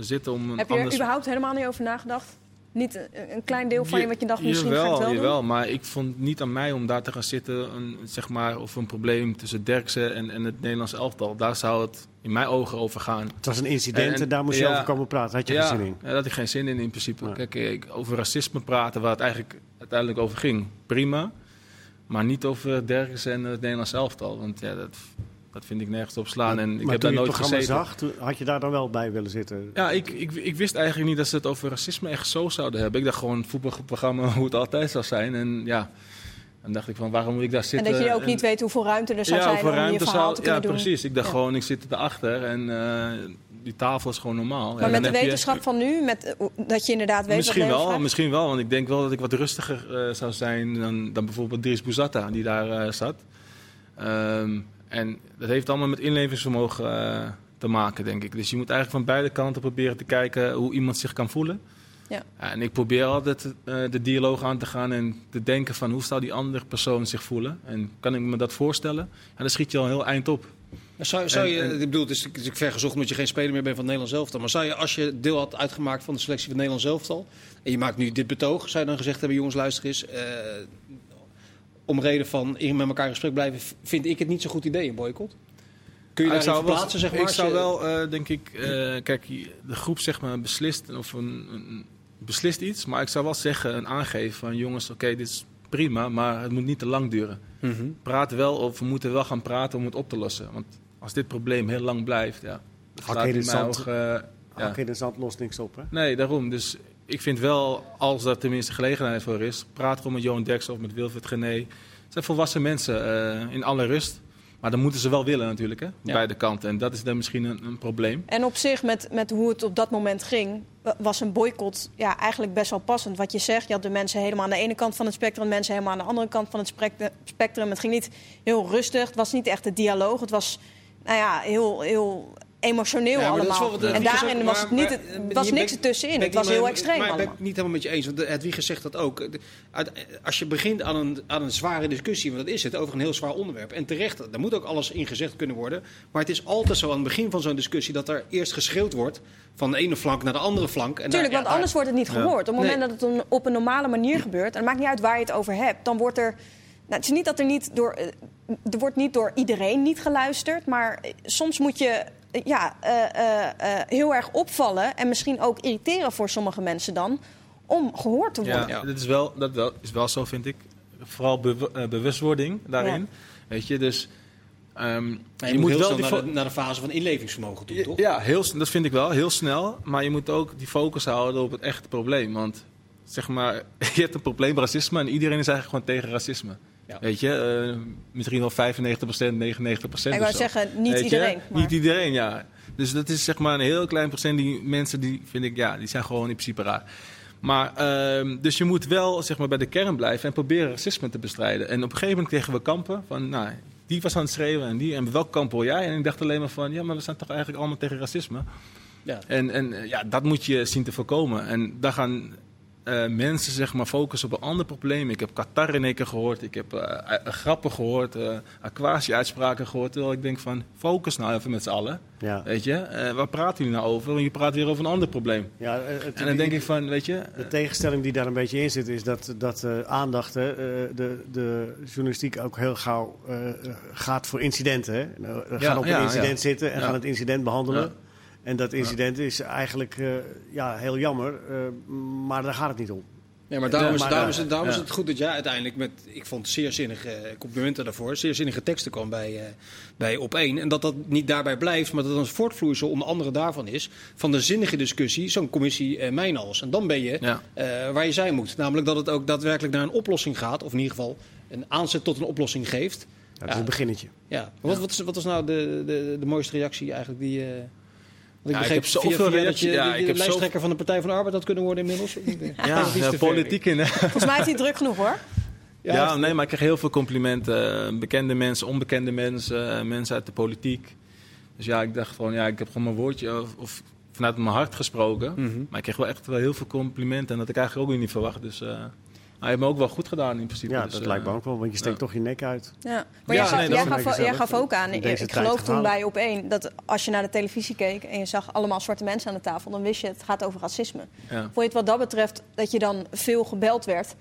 zitten om een Heb je er anders... überhaupt helemaal niet over nagedacht? Niet een, klein deel van je wat je dacht, misschien jawel, ga ik wel doen? maar ik vond niet aan mij om daar te gaan zitten, een, zeg maar, of een probleem tussen Derksen en, en het Nederlands elftal. Daar zou het in mijn ogen over gaan. Het was een incident en, En- en- daar moest je over komen praten. Had je ja, geen zin in? ja, daar had ik geen zin in in principe. Kijk, ik, over racisme praten, waar het eigenlijk uiteindelijk over ging, prima. Maar niet over Derksen en het Nederlands elftal, want ja, dat, dat vind ik nergens op slaan. En ik maar heb toen daar je nooit het programma gezeten. zag, toen had je daar dan wel bij willen zitten. Ja, ik, ik, ik wist eigenlijk niet dat ze het over racisme echt zo zouden hebben. Ik dacht gewoon een voetbalprogramma [laughs] hoe het altijd zou zijn. En ja, dan dacht ik van waarom moet ik daar En zitten? dat je ook En- niet weet hoeveel ruimte er zou ja, zijn om je ruimte verhaal zou- te kunnen Ja, doen. precies. Ik dacht Ja. gewoon, ik zit erachter en eh, die tafel is gewoon normaal. Maar met de je- wetenschap van nu, met, dat je inderdaad weet Misschien wat wel, misschien wel, want ik denk wel dat ik wat rustiger eh, zou zijn dan, dan bijvoorbeeld Dries Bouzatta, die daar eh, zat. Ehm, en dat heeft allemaal met inlevingsvermogen eh, te maken, denk ik. Dus je moet eigenlijk van beide kanten proberen te kijken hoe iemand zich kan voelen. Ja. en ik probeer altijd de dialoog aan te gaan en te denken van hoe zou die andere persoon zich voelen. En kan ik me dat voorstellen? En dan schiet je al een heel eind op. Zou, zou je, En- en- ik bedoel, het is natuurlijk ver gezocht omdat je geen speler meer bent van het Nederlands elftal. Maar zou je, als je deel had uitgemaakt van de selectie van het Nederlands elftal. en je maakt nu dit betoog, zou je dan gezegd hebben: jongens, luister eens. eh, om reden van in met elkaar in gesprek blijven, vind ik het niet zo'n goed idee, een boycott? Kun je ik daarin zou wel, verplaatsen, zeg maar? ik zou wel, eh, denk ik, eh, kijk, de groep zeg maar beslist of een, een- beslist iets, maar ik zou wel zeggen en aangeven van jongens, oké, dit is prima, maar het moet niet te lang duren. Mhm. Praat wel of we moeten wel gaan praten om het op te lossen, want als dit probleem heel lang blijft, ja, slaat in zand. eh, ja. Hak in de zand lost niks op, hè? Nee, daarom. Dus ik vind wel, als er tenminste gelegenheid voor is, praat gewoon met Johan Derksen of met Wilfried Gené. Het zijn volwassen mensen eh, in alle rust. Maar dan moeten ze wel willen natuurlijk, hè? Ja. beide kanten. En dat is dan misschien een, een probleem. En op zich, met, met hoe het op dat moment ging, wa- was een boycott ja, eigenlijk best wel passend. Wat je zegt, je had de mensen helemaal aan de ene kant van het spectrum... mensen helemaal aan de andere kant van het spect- spectrum. Het ging niet heel rustig, het was niet echt een dialoog. Het was nou ja, heel, heel emotioneel Ja, allemaal. wel wat en daarin ook- was het niet, maar, het eh, was niks ertussenin. Het was niet heel extreem Maar ik ben het niet helemaal met je eens. Want de- Hedwige zegt dat ook. Als je begint aan een, aan een zware discussie, want dat is het, over een heel zwaar onderwerp. En terecht, daar moet ook alles in gezegd kunnen worden. Maar het is altijd zo aan het begin van zo'n discussie dat er eerst geschreeuwd wordt van de ene flank naar de andere flank. En Tuurlijk, daar- want anders wordt het niet gehoord. Op het moment Nee. dat het op een normale manier gebeurt, en het maakt niet uit waar je het over hebt, dan wordt er. Nou, het is niet dat er niet door. Er wordt niet door iedereen niet geluisterd, maar soms moet je ja, eh, eh, eh, heel erg opvallen en misschien ook irriteren voor sommige mensen dan om gehoord te worden. Ja, Ja. dat, is wel, dat wel, is wel zo, vind ik. Vooral bew- bewustwording daarin. Weet je, dus... ehm, je, moet heel wel die naar de, naar de fase van inlevingsvermogen toe, toch? Ja, heel, dat vind ik wel, heel snel. Maar je moet ook die focus houden op het echte probleem. Want zeg maar, [laughs] je hebt een probleem racisme en iedereen is eigenlijk gewoon tegen racisme. Ja. Weet je, eh, misschien wel 95%, 99%. Ik wou zeggen, niet iedereen. Maar... Niet iedereen, ja. Dus dat is zeg maar een heel klein procent die mensen die vind ik, ja, die zijn gewoon in principe raar. Maar, ehm, dus je moet wel zeg maar, bij de kern blijven en proberen racisme te bestrijden. En op een gegeven moment kregen we kampen van, nou, die was aan het schreeuwen en die. En welk kamp wil jij? En ik dacht alleen maar van, ja, maar we zijn toch eigenlijk allemaal tegen racisme. Ja. En, en ja, dat moet je zien te voorkomen. En daar gaan eh, mensen zeg maar, focussen op een ander probleem. Ik heb Qatar in één keer gehoord. Ik heb eh, eh, grappen gehoord. eh Aquasi-uitspraken gehoord. Terwijl ik denk van, focus nou even met z'n allen. Ja. Weet je, waar praten jullie nou over? Want je praat weer over een ander probleem. Ja, het- En dan denk ik van, weet je... De tegenstelling die daar een beetje in zit, is dat, dat aandacht, de, de journalistiek ook heel gauw gaat voor incidenten. Hè. Nou, we Ja, gaan op een incident zitten en gaan het incident behandelen. En dat incident is eigenlijk eh, ja, heel jammer, eh, maar daar gaat het niet om. Ja, maar daarom, Ja, is, maar, daarom, eh, is, het, daarom is het goed dat jij uiteindelijk met, ik vond zeer zinnige eh, complimenten daarvoor, zeer zinnige teksten kwam bij, eh, bij Op 1. En dat dat niet daarbij blijft, maar dat een voortvloeisel onder andere daarvan is, van de zinnige discussie, zo'n commissie eh Mijnals. En dan ben je Ja. eh, waar je zijn moet. Namelijk dat het ook daadwerkelijk naar een oplossing gaat, of in ieder geval een aanzet tot een oplossing geeft. Dat is een beginnetje. Ja. Wat, wat, is, wat was nou de, de, de mooiste reactie eigenlijk die... want ik Ja, ik begreep heb via, zoveel via dat je, ja, ik de heb lijsttrekker van de Partij van de Arbeid had kunnen worden inmiddels. Ja, ja, politiek in. Volgens mij heeft hij druk genoeg hoor. Ja, nee, maar ik kreeg heel veel complimenten. Bekende mensen, onbekende mensen, eh, mensen uit de politiek. Dus ja, ik dacht gewoon, ja, ik heb gewoon mijn woordje of, of vanuit mijn hart gesproken. Mhm. Maar ik kreeg wel echt wel heel veel complimenten. En dat ik eigenlijk ook weer niet verwacht. Dus eh, hij heeft me ook wel goed gedaan in principe. Ja, Dus, dat eh, lijkt me ook wel, want je steekt ja. toch je nek uit. Ja. Maar jij, Ja, gaf, nee, jij, gaf, jij gaf ook aan, ik, geloof toen bij op één, dat als je naar de televisie keek en je zag allemaal zwarte mensen aan de tafel, dan wist je het gaat over racisme. Ja. Vond je het wat dat betreft dat je dan veel gebeld werd?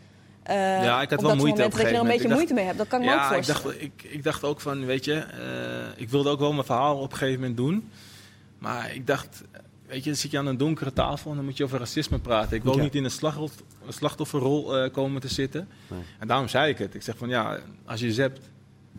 eh, Ja, ik had op wel moeite moment op een dat je er een gegeven beetje moment. moeite mee hebt. Dat kan ik me ook Ja, ik voorstellen. dacht, ik, ik dacht ook van, weet je, eh, ik wilde ook wel mijn verhaal op een gegeven moment doen. Maar ik dacht, weet je, dan zit je aan een donkere tafel en dan moet je over racisme praten. Ik wil Ja. niet in een slachtoffer- een slachtofferrol eh, komen te zitten. Nee. En daarom zei ik het. Ik zeg van, ja, als je zept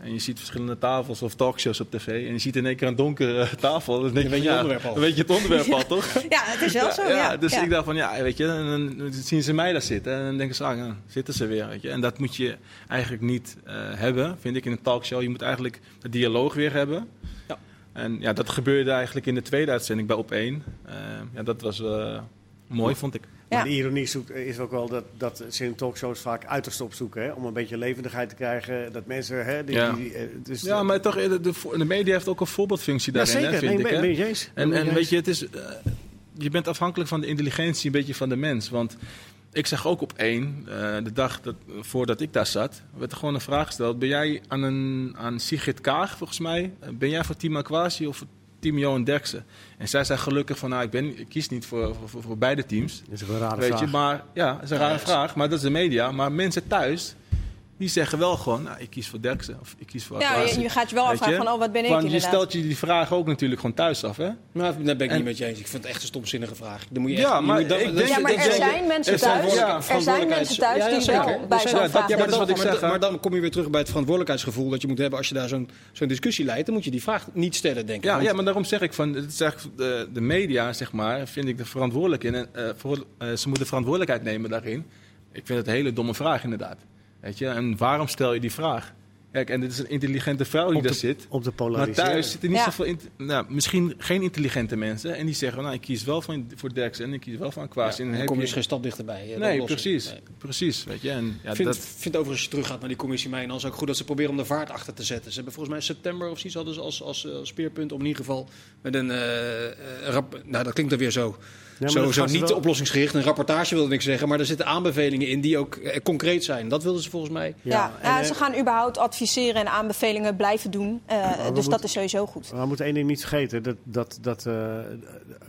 en je ziet verschillende tafels of talkshows op tv en je ziet in één keer een donkere [laughs] tafel, dan, denk Dan weet je ja, onderwerp al. Dan weet je het onderwerp al, [laughs] toch? Ja, het is wel zo. Ja, dus ja. ik dacht van, ja, weet je, en dan zien ze mij daar zitten en dan denken ze, ah, zitten ze weer, weet je. En dat moet je eigenlijk niet eh, hebben, vind ik, in een talkshow. Je moet eigenlijk de dialoog weer hebben. Ja. En ja, dat gebeurde eigenlijk in de tweede uitzending bij Op1. Eh, ja, dat was eh, mooi, vond ik. Ja. Maar de ironie zoekt, is ook wel dat, dat ze in talkshows vaak uiterste opzoeken. Hè? Om een beetje levendigheid te krijgen. Dat mensen... Hè, die, Ja. die, dus, Ja, maar toch, de, de, de media heeft ook een voorbeeldfunctie Ja, daarin, zeker. hè, vind Nee, ik. ben, hè? ben je eens? En, Ben en weet je, het is, je bent afhankelijk van de intelligentie een beetje van de mens. Want ik zag ook op één, eh, de dag dat, voordat ik daar zat, werd er gewoon een vraag gesteld. Ben jij aan, een, aan Sigrid Kaag, volgens mij, eh, ben jij voor Team Aquasi of voor Team Johan Derksen? En zij zei gelukkig van, nou, ik, ben, ik kies niet voor, voor, voor beide teams. Dat is een rare Weet vraag. je, maar ja, dat is een rare vraag, maar dat is de media. Maar mensen thuis, die zeggen wel gewoon, nou, ik kies voor Derksen of ik kies voor Ja, je, je gaat je wel afvragen van, oh, wat ben ik Want je inderdaad. stelt je die vraag ook natuurlijk gewoon thuis af, hè? Maar daar ben ik En- niet met je eens. Ik vind het echt een stomzinnige vraag. Dan moet je Ja, echt, je maar moet ik denk- Ja, maar er zijn mensen er zijn thuis, er zijn mensen thuis Ja, ja, die wel Er bij zijn- zo'n ja, vraag ja, maar dat is wat ik zeg. Maar dan kom je weer terug bij het verantwoordelijkheidsgevoel dat je moet hebben als je daar zo'n zo'n discussie leidt. Dan moet je die vraag niet stellen, denk ik. Ja, ja, maar daarom zeg ik van, het eigenlijk de, de media, zeg maar, vind ik de verantwoordelijk in. En, eh, voor, eh, ze moeten verantwoordelijkheid nemen daarin. Ik vind het een hele domme vraag, inderdaad. Weet je, en waarom stel je die vraag? Kijk, en dit is een intelligente vrouw die daar zit. Om te Maar polariseren. thuis zitten niet Ja. zoveel, nou, misschien geen intelligente mensen. En die zeggen, nou, ik kies wel van, voor Derksen en ik kies wel van Kwasi. en dan dan kom je dus geen stap dichterbij. eh, de Nee, precies. Nee. Precies, weet je. En, ja, Ik vind, dat, vind overigens als je teruggaat naar die commissie Mijnans ook goed dat ze proberen om de vaart achter te zetten. Ze hebben volgens mij september of zoiets hadden ze als, als, als speerpunt om in ieder geval met een eh, eh, rap, nou dat klinkt dan weer zo, gaan ze niet wel- oplossingsgericht. Een rapportage wilde ik zeggen, maar er zitten aanbevelingen in die ook eh, concreet zijn. Dat wilden ze volgens mij. Ja, en, ja, eh, ze gaan überhaupt adviseren en aanbevelingen blijven doen. Eh, dus moeten- dat is sowieso goed. Maar we moeten één ding niet vergeten. Dat, dat, dat, eh,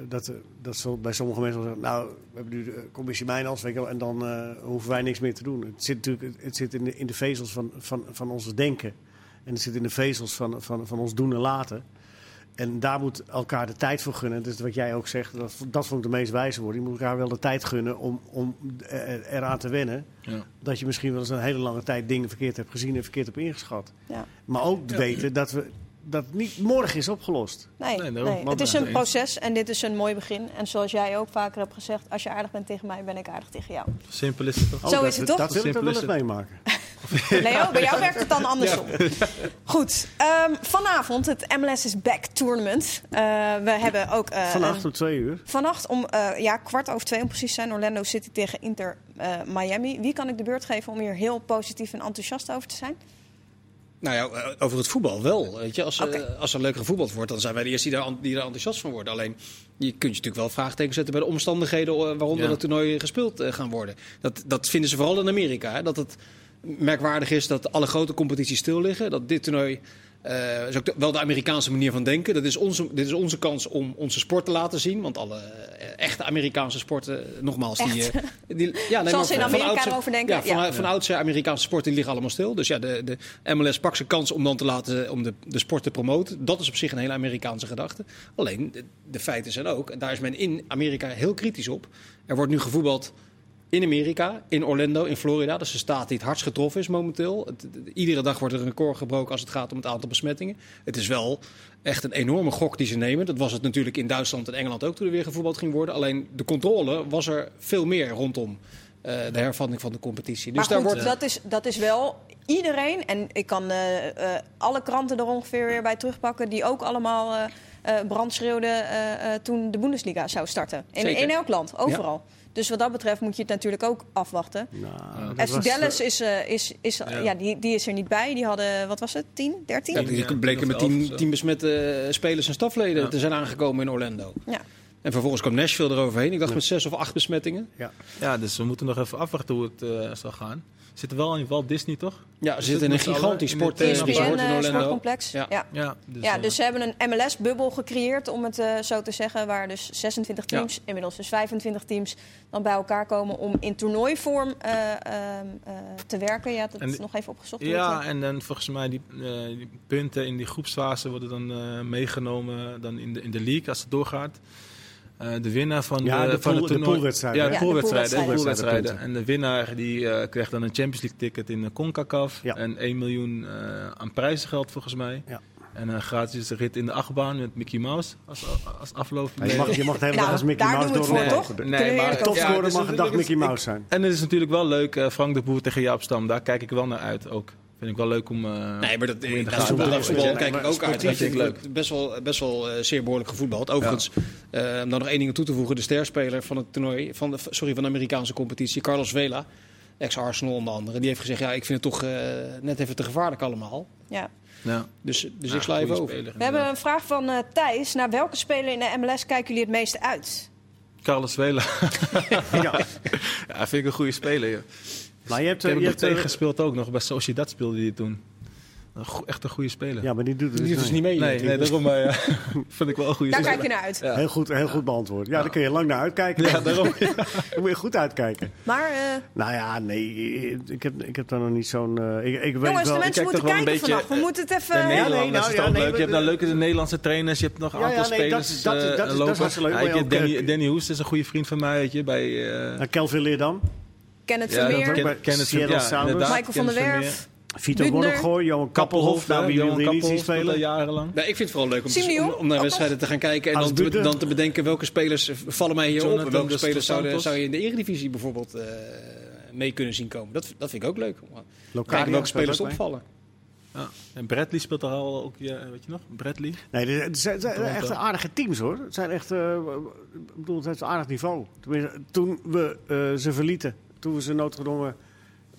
dat, dat bij sommige mensen zeggen... Nou, we hebben nu de commissie Mijnals, weet je wel, en dan eh, hoeven wij niks meer te doen. Het zit natuurlijk het zit in de, in de vezels van, van, van ons denken. En het zit in de vezels van, van, van ons doen en laten. En daar moet elkaar de tijd voor gunnen. Dus wat jij ook zegt, dat, dat vond ik de meest wijze woorden. Je moet elkaar wel de tijd gunnen om, om er- eraan te wennen. ja. Dat je misschien wel eens een hele lange tijd dingen verkeerd hebt gezien en verkeerd hebt ingeschat. Ja. Maar ook weten dat, we, dat het niet morgen is opgelost. Nee, Nee, het is een proces en dit is een mooi begin. En zoals jij ook vaker hebt gezegd, als je aardig bent tegen mij, ben ik aardig tegen jou. Simpel is het toch? Zo dat, is het toch? Dat wil ik er wel eens meemaken. [laughs] Leo, bij jou werkt het dan andersom. Goed, ehm, vanavond het MLS is Back Tournament. Eh, we hebben ook... eh, Vannacht om twee uur. Vannacht om eh, ja, kwart over twee om precies te zijn. Orlando City tegen Inter eh, Miami. Wie kan ik de beurt geven om hier heel positief en enthousiast over te zijn? Nou ja, over het voetbal wel. Weet je, als, als er leuk gevoetbald wordt, dan zijn wij de eerste die daar, die daar enthousiast van worden. Alleen, je kunt je natuurlijk wel vraagtekens zetten bij de omstandigheden waaronder Ja. het toernooi gespeeld gaan worden. Dat, dat vinden ze vooral in Amerika. Hè, dat het merkwaardig is dat alle grote competities stil liggen. Dat dit toernooi, eh, is ook de- wel de Amerikaanse manier van denken. Dat is onze, dit is onze kans om onze sport te laten zien. Want alle eh, echte Amerikaanse sporten, nogmaals, die, eh, die, ja, nee, Zoals ze in van Amerika erover denken? Ja, van, Ja. van oudsher Amerikaanse sporten die liggen allemaal stil. Dus ja, de, de MLS pakt zijn kans om dan te laten om de, de sport te promoten. Dat is op zich een hele Amerikaanse gedachte. Alleen, de, de feiten zijn ook, en daar is men in Amerika heel kritisch op. Er wordt nu gevoetbald in Amerika, in Orlando, in Florida. Dat is de staat die het hardst getroffen is momenteel. Het- iedere dag wordt er een record gebroken als het gaat om het aantal besmettingen. Het is wel echt een enorme gok die ze nemen. Dat was het natuurlijk in Duitsland en Engeland ook toen er weer gevoetbald ging worden. Alleen de controle was er veel meer rondom eh, de hervatting van de competitie. Dus maar daar goed, wordt dat, is, dat is wel iedereen. En ik kan eh, eh, alle kranten er ongeveer weer bij terugpakken. Die ook allemaal brand schreeuwden eh, toen de Bundesliga zou starten. In elk land, overal. Dus wat dat betreft moet je het natuurlijk ook afwachten. Nou, FC Dallas eh, is, eh, is, is, ja. die, die is er niet bij. Die hadden, wat was het, 10, 13? Ja, Ja. die Ja, bleken met of elf of tien, zo. tien besmette eh, spelers en stafleden Ja. te zijn aangekomen in Orlando. En vervolgens kwam Nashville eroverheen. Ik dacht met zes of acht besmettingen. Ja, dus we moeten nog even afwachten hoe het eh, zal gaan. We zitten wel in Walt Disney, toch? Ja, ze Is zitten in een gigantisch allen in sport, het, eh, ESPN, resort in Orlando. sportcomplex. Ja. Ja. Ja, dus, Ja, eh, dus ze hebben een MLS-bubbel gecreëerd, om het eh, zo te zeggen, waar dus 26 Ja. teams, inmiddels dus 25 teams, dan bij elkaar komen om in toernooivorm eh, ehm, eh, te werken. Ja, dat En is nog even opgezocht. Ja, en dan volgens mij die, eh, die punten in die groepsfase worden dan eh, meegenomen dan in, de, in de league als het doorgaat. Eh, de winnaar van Ja, de, de van pool- de poolwedstrijden, Ja, de Ja, de poolwedstrijden. hè, poolwedstrijden. poolwedstrijden. En de winnaar die eh, krijgt dan een Champions League ticket in de CONCACAF. Ja. En 1 miljoen eh, aan prijzengeld volgens mij. Ja. En een gratis rit in de achtbaan met Mickey Mouse als, als afloop. Ja, je, mag, je mag de hele dag Nou, als Mickey daar Mouse door een toch? Nee, maar- Topscorer dus mag een dag Mickey Mouse zijn. En het is natuurlijk wel leuk, eh, Frank de Boer tegen Jaap Stam. Daar kijk ik wel naar uit ook. Vind ik wel leuk om... eh, Nee, maar dat, om in de dat gaten voetbal, dat Ja, kijk ik ook uit. je, vind ik ik best wel, best wel eh, zeer behoorlijk gevoetbald. Overigens, eh, om dan nog één ding aan toe te voegen. De sterspeler van het toernooi, van de, sorry, van de Amerikaanse competitie, Carlos Vela. Ex-Arsenal onder andere. Die heeft gezegd, ja, ik vind het toch eh, net even te gevaarlijk allemaal. ja. Ja. Dus, dus Ja, ik sla even over. speler, We hebben een vraag van eh, Thijs. Naar welke speler in de MLS kijken jullie het meeste uit? Carlos Vela. [laughs] Ja. [laughs] ja, vind ik een goede speler. joh. Maar je hebt, Ik heb je hem nog hebt, eh, tegen gespeeld ook nog. Bij Sociedad speelde hij toen. Een go- echt een goede speler. Ja, maar die doet het Die doet dus dus niet. niet mee. nee, nee, daarom maar, ja. [laughs] vind ik wel een goede Daar kijk je naar uit. Ja. Heel goed, heel goed beantwoord. Ja, daar kun je lang naar uitkijken. Ja, daarom. [laughs] Daar moet je goed uitkijken. Maar eh, Nou ja, nee, ik heb, ik heb daar nog niet zo'n... eh, ik, ik weet jongens, wel... de mensen kijk moeten kijken beetje, vanaf. We eh, moeten het even... Nee, Nederlanders nou, is ja, toch nee, leuk. Je hebt dan leuke Nederlandse trainers. Je hebt nog een aantal ja, nee, dat- spelers dat- dat- dat is hartstikke leuk, Danny, Hoest is een goede vriend van mij. Bij, eh, Nou, Kelvin Leerdam, Kenneth ja, Vermeer, Ken- Kenneth ja, inderdaad, Michael van der Werf, Vito. Bornegoor, Johan Kappelhof. Nou, wie die niet zien spelen? jarenlang. Nee, ik vind het vooral leuk om, te, om, om naar wedstrijden te gaan kijken. En dan te, dan te bedenken welke spelers vallen mij hier op. En welke spelers zouden, zou je in de Eredivisie bijvoorbeeld eh, mee kunnen zien komen. Dat, dat vind ik ook leuk. Kijken welke spelers opvallen. Ja. En Bradley speelt er al ook, ja, weet je nog? Bradley. Nee, het zijn, het zijn Toronto. echt aardige teams hoor. Het zijn echt, eh, ik bedoel, het heeft een aardig niveau. Tenminste, toen we eh, ze verlieten, toen we ze noodgedwongen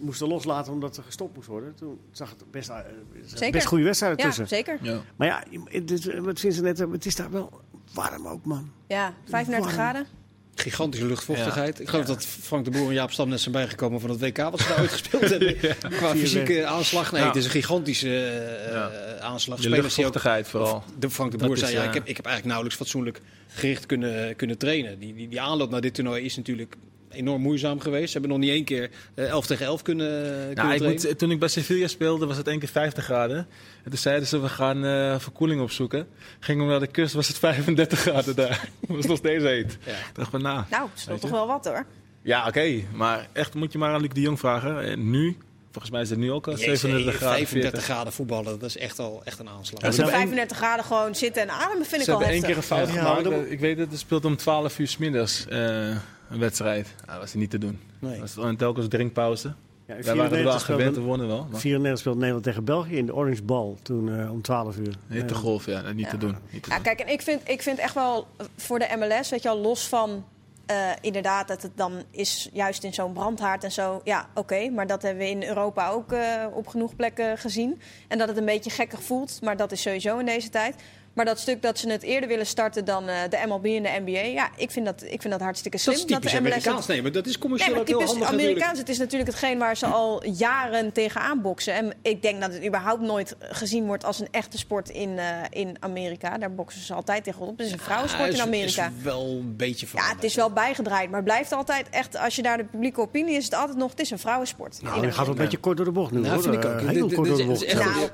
moesten loslaten omdat er gestopt moest worden, toen zag het best, eh, Zeker. best goede wedstrijden Ja, tussen. zeker. Ja. Maar ja, het is, wat vinden ze net, het is daar wel warm ook man. Ja, 35 Warm. graden. Gigantische luchtvochtigheid. Ik geloof dat Frank de Boer en Jaap Stam net zijn bijgekomen van het WK wat ze daar uitgespeeld [laughs] hebben. Qua fysieke aanslag. Nee, Ja. het is een gigantische eh, Ja. aanslag. De Spelers die ook luchtvochtigheid vooral. De Frank de Dat Boer is, zei, ja, eh, ik, heb, ik heb eigenlijk nauwelijks fatsoenlijk gericht kunnen, kunnen trainen. Die, die, die aanloop naar dit toernooi is natuurlijk enorm moeizaam geweest. Ze hebben nog niet één keer eh, 11 tegen 11 kunnen, kunnen Nou, ik moet, toen ik bij Sevilla speelde was het één keer 50 graden. En toen zeiden ze, we gaan eh, verkoeling opzoeken. Gingen we naar de kust, was het [laughs] 35 graden daar. [laughs] Was nog steeds heet. Ja. Ik dacht van, nou... Nou, dat is toch wel wat hoor. Ja, oké. Maar echt moet je maar aan Luc de Jong vragen. En nu, volgens mij is het nu ook al Jezus, 37 graden, 35 40. graden voetballen, dat is echt al echt een aanslag. Ja, Ja, ze hebben 35 graden gewoon zitten en ademen vind ik Ze al hebben één heftig. keer een fout Ja, gemaakt. Ik weet het, het speelt om 12 uur 's middags eh, een wedstrijd. Nou, dat was niet te doen. Nee. Dat was telkens drinkpauze. Ja, Wij waren er wel 94 aan gewend, we wonnen wel. Maar 94 speelde Nederland tegen België in de Orange Ball toen eh, om 12 uur. hitte Eh, golf, ja, niet te Ja. doen. Niet te Ja, doen. kijk, en ik vind, ik vind echt wel eh, voor de MLS, weet je wel, los van eh, inderdaad dat het dan is juist in zo'n brandhaard en zo. Ja, oké, maar dat hebben we in Europa ook eh, op genoeg plekken gezien. En dat het een beetje gekkig voelt, maar dat is sowieso in deze tijd. Maar dat stuk dat ze het eerder willen starten dan eh, de MLB en de NBA, ja, ik vind dat, ik vind dat hartstikke slim. Dat is typisch de MLS het- Amerikaans. Nee, maar dat is Nee, commercieel maar ook heel typisch handig natuurlijk. Amerikaans, het is natuurlijk hetgeen waar ze al jaren tegenaan boksen. En ik denk dat het überhaupt nooit gezien wordt als een echte sport in, eh, in Amerika. Daar boksen ze altijd tegen op. Het is een vrouwensport Ja, in Amerika. Is wel een beetje Ja, veranderd. het is wel bijgedraaid, maar het blijft altijd echt, als je daar de publieke opinie is, het altijd nog, het is een vrouwensport. Nou, je gaat wel een beetje kort door de bocht nu Nou, hoor. vind ik Eh, ook. heel Dit- dit- kort door de bocht.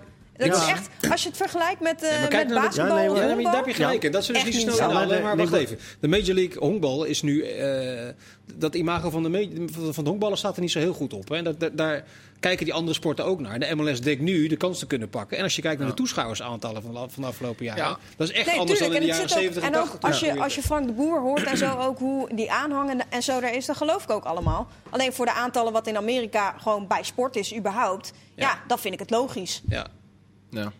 Dat Ja. is echt, als je het vergelijkt met, eh Ja, kijk met basketbal Ja, nee, maar- daar heb je gelijk in. Dat zullen ze Echt niet snel Maar wacht even. De Major League honkbal is nu... eh, dat imago van de, van de honkballen staat er niet zo heel goed op. Hè. Dat, dat- daar kijken die andere sporten ook naar. De MLS denkt nu de kans te kunnen pakken. En als je kijkt naar de toeschouwersaantallen van de, van de afgelopen jaren... Ja. Dat is echt Nee, anders tuurlijk. dan in En, de jaren zit ook, 70 en en 80. ook als je, als je Frank de Boer hoort en zo ook hoe die aanhangen en zo daar is, dan geloof ik ook allemaal. Alleen voor de aantallen wat in Amerika gewoon bij sport is überhaupt, ja, Ja. dan vind ik het logisch. Ja.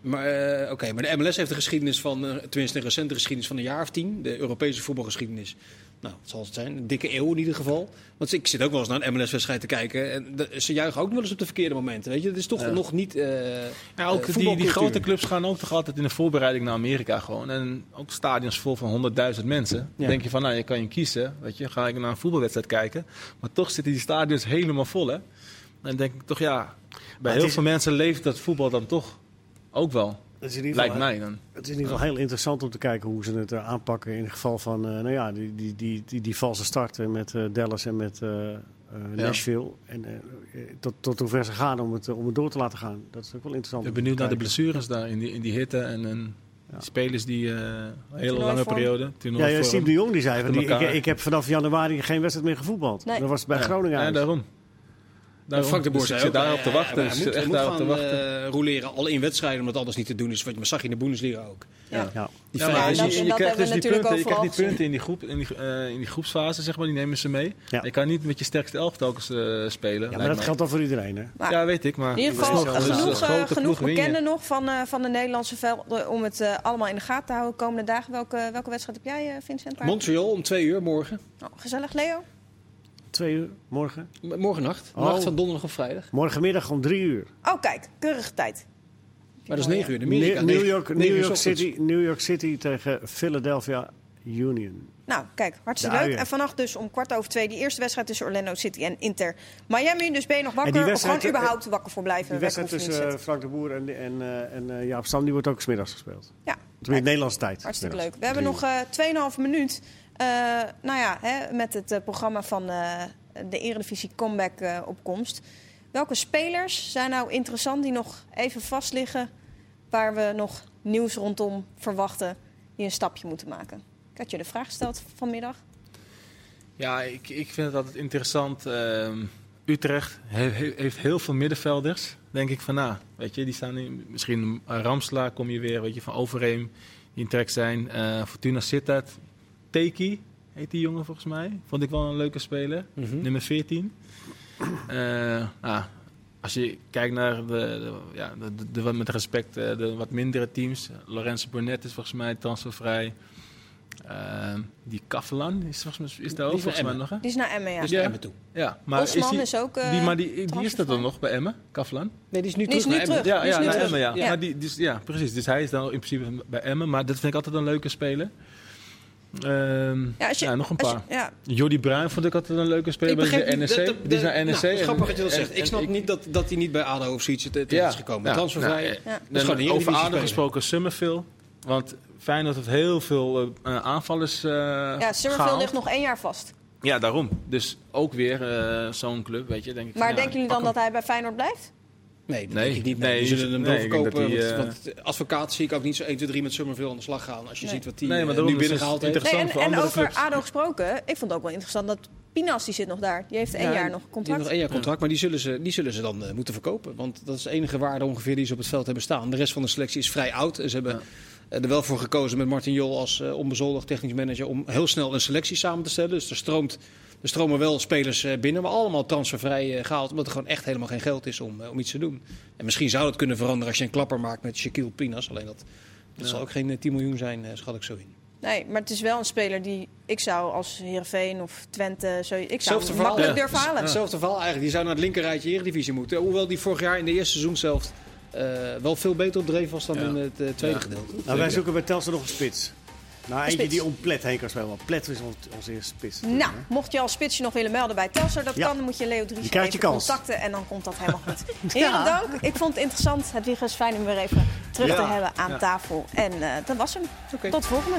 Maar, eh, oké, maar de MLS heeft een geschiedenis van, eh, tenminste een recente geschiedenis van een jaar of tien. De Europese voetbalgeschiedenis. Nou, wat zal het zijn? Een dikke eeuw in ieder geval. Want ik zit ook wel eens naar een MLS-wedstrijd te kijken. En de- ze juichen ook wel eens op de verkeerde momenten. Weet je, het is toch Ja. nog niet. eh, Ja, ook die, die grote clubs gaan ook toch altijd in de voorbereiding naar Amerika gewoon. En ook stadions vol van 100.000 mensen. Dan Ja. denk je van, nou, je kan je kiezen. Weet je, ga ik naar een voetbalwedstrijd kijken. Maar toch zitten die stadions helemaal vol, hè. En dan denk ik toch, ja, bij heel veel mensen leeft dat voetbal dan toch ook wel. Het is in ieder Lijkt mij dan. Het is in ieder geval heel interessant om te kijken hoe ze het eh, aanpakken. In het geval van eh, nou ja, die, die, die, die, die valse starten met eh, Dallas en met eh, eh, Nashville. En eh, tot, tot hoe ver ze gaan om het, om het door te laten gaan. Dat is ook wel interessant. Ik ben benieuwd naar de blessures daar in die, in die hitte. En, en Ja. die spelers die eh, een hele lange periode. Ja, ja, Steve de Jong die zei, van, die, ik, ik heb vanaf januari geen wedstrijd meer gevoetbald. Nee. Dat was bij Ja. Groningen Ja, daarom. Daarom. Frank de Boer Dus zit ook, daarop te wachten. hij moet, zit hij echt moet daarop te wachten. eh, roleren al in wedstrijden, omdat anders niet te doen is. Want je zag je in de Bundesliga ook. Ja. Ja. Die Ja, en dat- en krijgt dus die punten, je krijgt die punten in die, groep, in, die, eh, in die groepsfase, zeg maar, die nemen ze mee. Ja. Je kan niet met je sterkste elf telkens eh, spelen. Ja, maar dat mij. geldt dan voor iedereen. Hè? Maar Ja, weet ik, maar... in ieder geval Dus genoeg, grote genoeg bekenden nog van, eh, van de Nederlandse velden om het allemaal in de gaten te houden komende dagen. Welke, welke wedstrijd heb jij, eh, Vincent? Waar- Montreal om twee uur morgen. Oh, gezellig, Leo? Twee uur, morgen. M- nacht. Oh. Nacht van donderdag op vrijdag. Morgenmiddag om drie uur. Oh, kijk, keurige tijd. Maar dat is negen uur. De New, York, New, York. City, New York City tegen Philadelphia Union. Nou, kijk, hartstikke leuk. En vannacht dus om kwart over twee die eerste wedstrijd tussen Orlando City en Inter Miami. Dus ben je nog En wakker die of wedstrijd, gewoon eh, überhaupt wakker voor blijven? Die wedstrijd tussen eh, Frank de Boer en, en, eh, en eh, Jaap Stam die wordt ook smiddags gespeeld. Ja, Tenminste, Nederlandse tijd. Hartstikke leuk. We hebben nog eh 2,5 minuut. Eh, nou ja, hè, met het eh, programma van eh, de Eredivisie Comeback op komst. Welke spelers zijn nou interessant die nog even vast liggen... waar we nog nieuws rondom verwachten die een stapje moeten maken? Ik had je de vraag gesteld vanmiddag. Ja, ik, ik vind het altijd interessant. Ehm, Utrecht he- he- heeft heel veel middenvelders. Denk ik van, nou, weet je, die staan in, misschien uh, Ramsla kom je weer, weet je, van Overeem die in trek zijn. Eh, Fortuna Sittard, Teki heet die jongen volgens mij. Vond ik wel een leuke speler, Mhm. nummer 14. Eh, nou, als je kijkt naar de, de- ja, de, de, de wat met respect eh, de wat mindere teams. Lorenzo Burnett is volgens mij transfervrij. Ehm, die Kavelan is, volgens mij, is daar ook volgens mij nog, hè? Die is naar Emmen, ja. Dus Ja. toe. Ja, maar Osman is, die, is ook die, maar die, die is er transfervrij. dan nog bij Emmen, Kavelan? Nee, die is nu Die is terug nu. Ja, die is ja nu naar terug. Emmen, ja. Ja. Maar die, dus, ja, precies. Dus hij is dan in principe bij Emmen. Maar dat vind ik altijd een leuke speler. Ehm, Ja, als je- ja, nog een je- paar. ja, Jordi Bruin vond ik altijd een leuke speler bij de NEC. dat- dat- die is naar nou, NEC. en- grappig dat je dat en- zegt. Ik snap niet dat, dat hij niet bij ADO of zoiets terecht is gekomen. Transfervrij. nou, Ja. eh, Dat is gewoon dan een over speler. gesproken Summerville. Want Feyenoord heeft heel veel eh, aanvallers eh ja Summerville gehaald. ligt nog één jaar vast. Ja, daarom. Dus ook weer zo'n club, weet je. Denk ik van, Maar ja, denken jullie dan dat hij bij Feyenoord blijft? Nee, dat Nee, denk ik niet. Nee, nee, die zullen hem nee, ik denk doorverkopen. dat die, want, want advocaat zie ik ook niet zo 1, 2, 3 met Summerville aan de slag gaan. Als je Nee. ziet wat die Nee, maar eh, daarom nu binnengehaald heeft. interessant. Nee, voor en, en andere over clubs. ADO gesproken, ik vond het ook wel interessant dat Pinas, die zit nog daar. Die heeft één Ja, jaar nog Die contract. heeft nog één jaar contract, maar die zullen ze, die zullen ze dan eh, moeten verkopen. Want dat is de enige waarde ongeveer die ze op het veld hebben staan. De rest van de selectie is vrij oud. En ze hebben eh, er wel voor gekozen met Martin Jol als eh, onbezoldigd technisch manager om heel snel een selectie samen te stellen. Dus er, stroomt, er stromen wel spelers eh, binnen, maar allemaal transfervrij eh, gehaald. Omdat er gewoon echt helemaal geen geld is om, eh, om iets te doen. En misschien zou het kunnen veranderen als je een klapper maakt met Shaquille Pinas. Alleen dat, dat zal ook geen eh, 10 miljoen zijn, eh, schat ik zo in. Nee, maar het is wel een speler die ik zou als Heerenveen of Twente... Zo, ik zou hem verhaal. makkelijk Ja. durven halen. Hetzelfde verhaal eigenlijk. Die zou naar het linkerrijtje Eredivisie moeten. Hoewel die vorig jaar in de eerste seizoen zelf eh, wel veel beter op dreef was dan Ja. in het tweede Ja. gedeelte. Nou, wij zoeken bij Telstra nog een spits. Nou, eentje die om Plet heen kan spelen. Want Plet is ons, onze eerste spits. Nou, mocht je als spitsje nog willen melden bij Telstar, dat Ja. kan. Dan moet je Leo Dries Je krijgt even je kans. contacten en dan komt dat helemaal goed. [laughs] Heren, Ja. dank. Ik vond het interessant. Het is fijn om weer even terug te hebben aan Ja. tafel. En eh, dat was hem. Tot de volgende.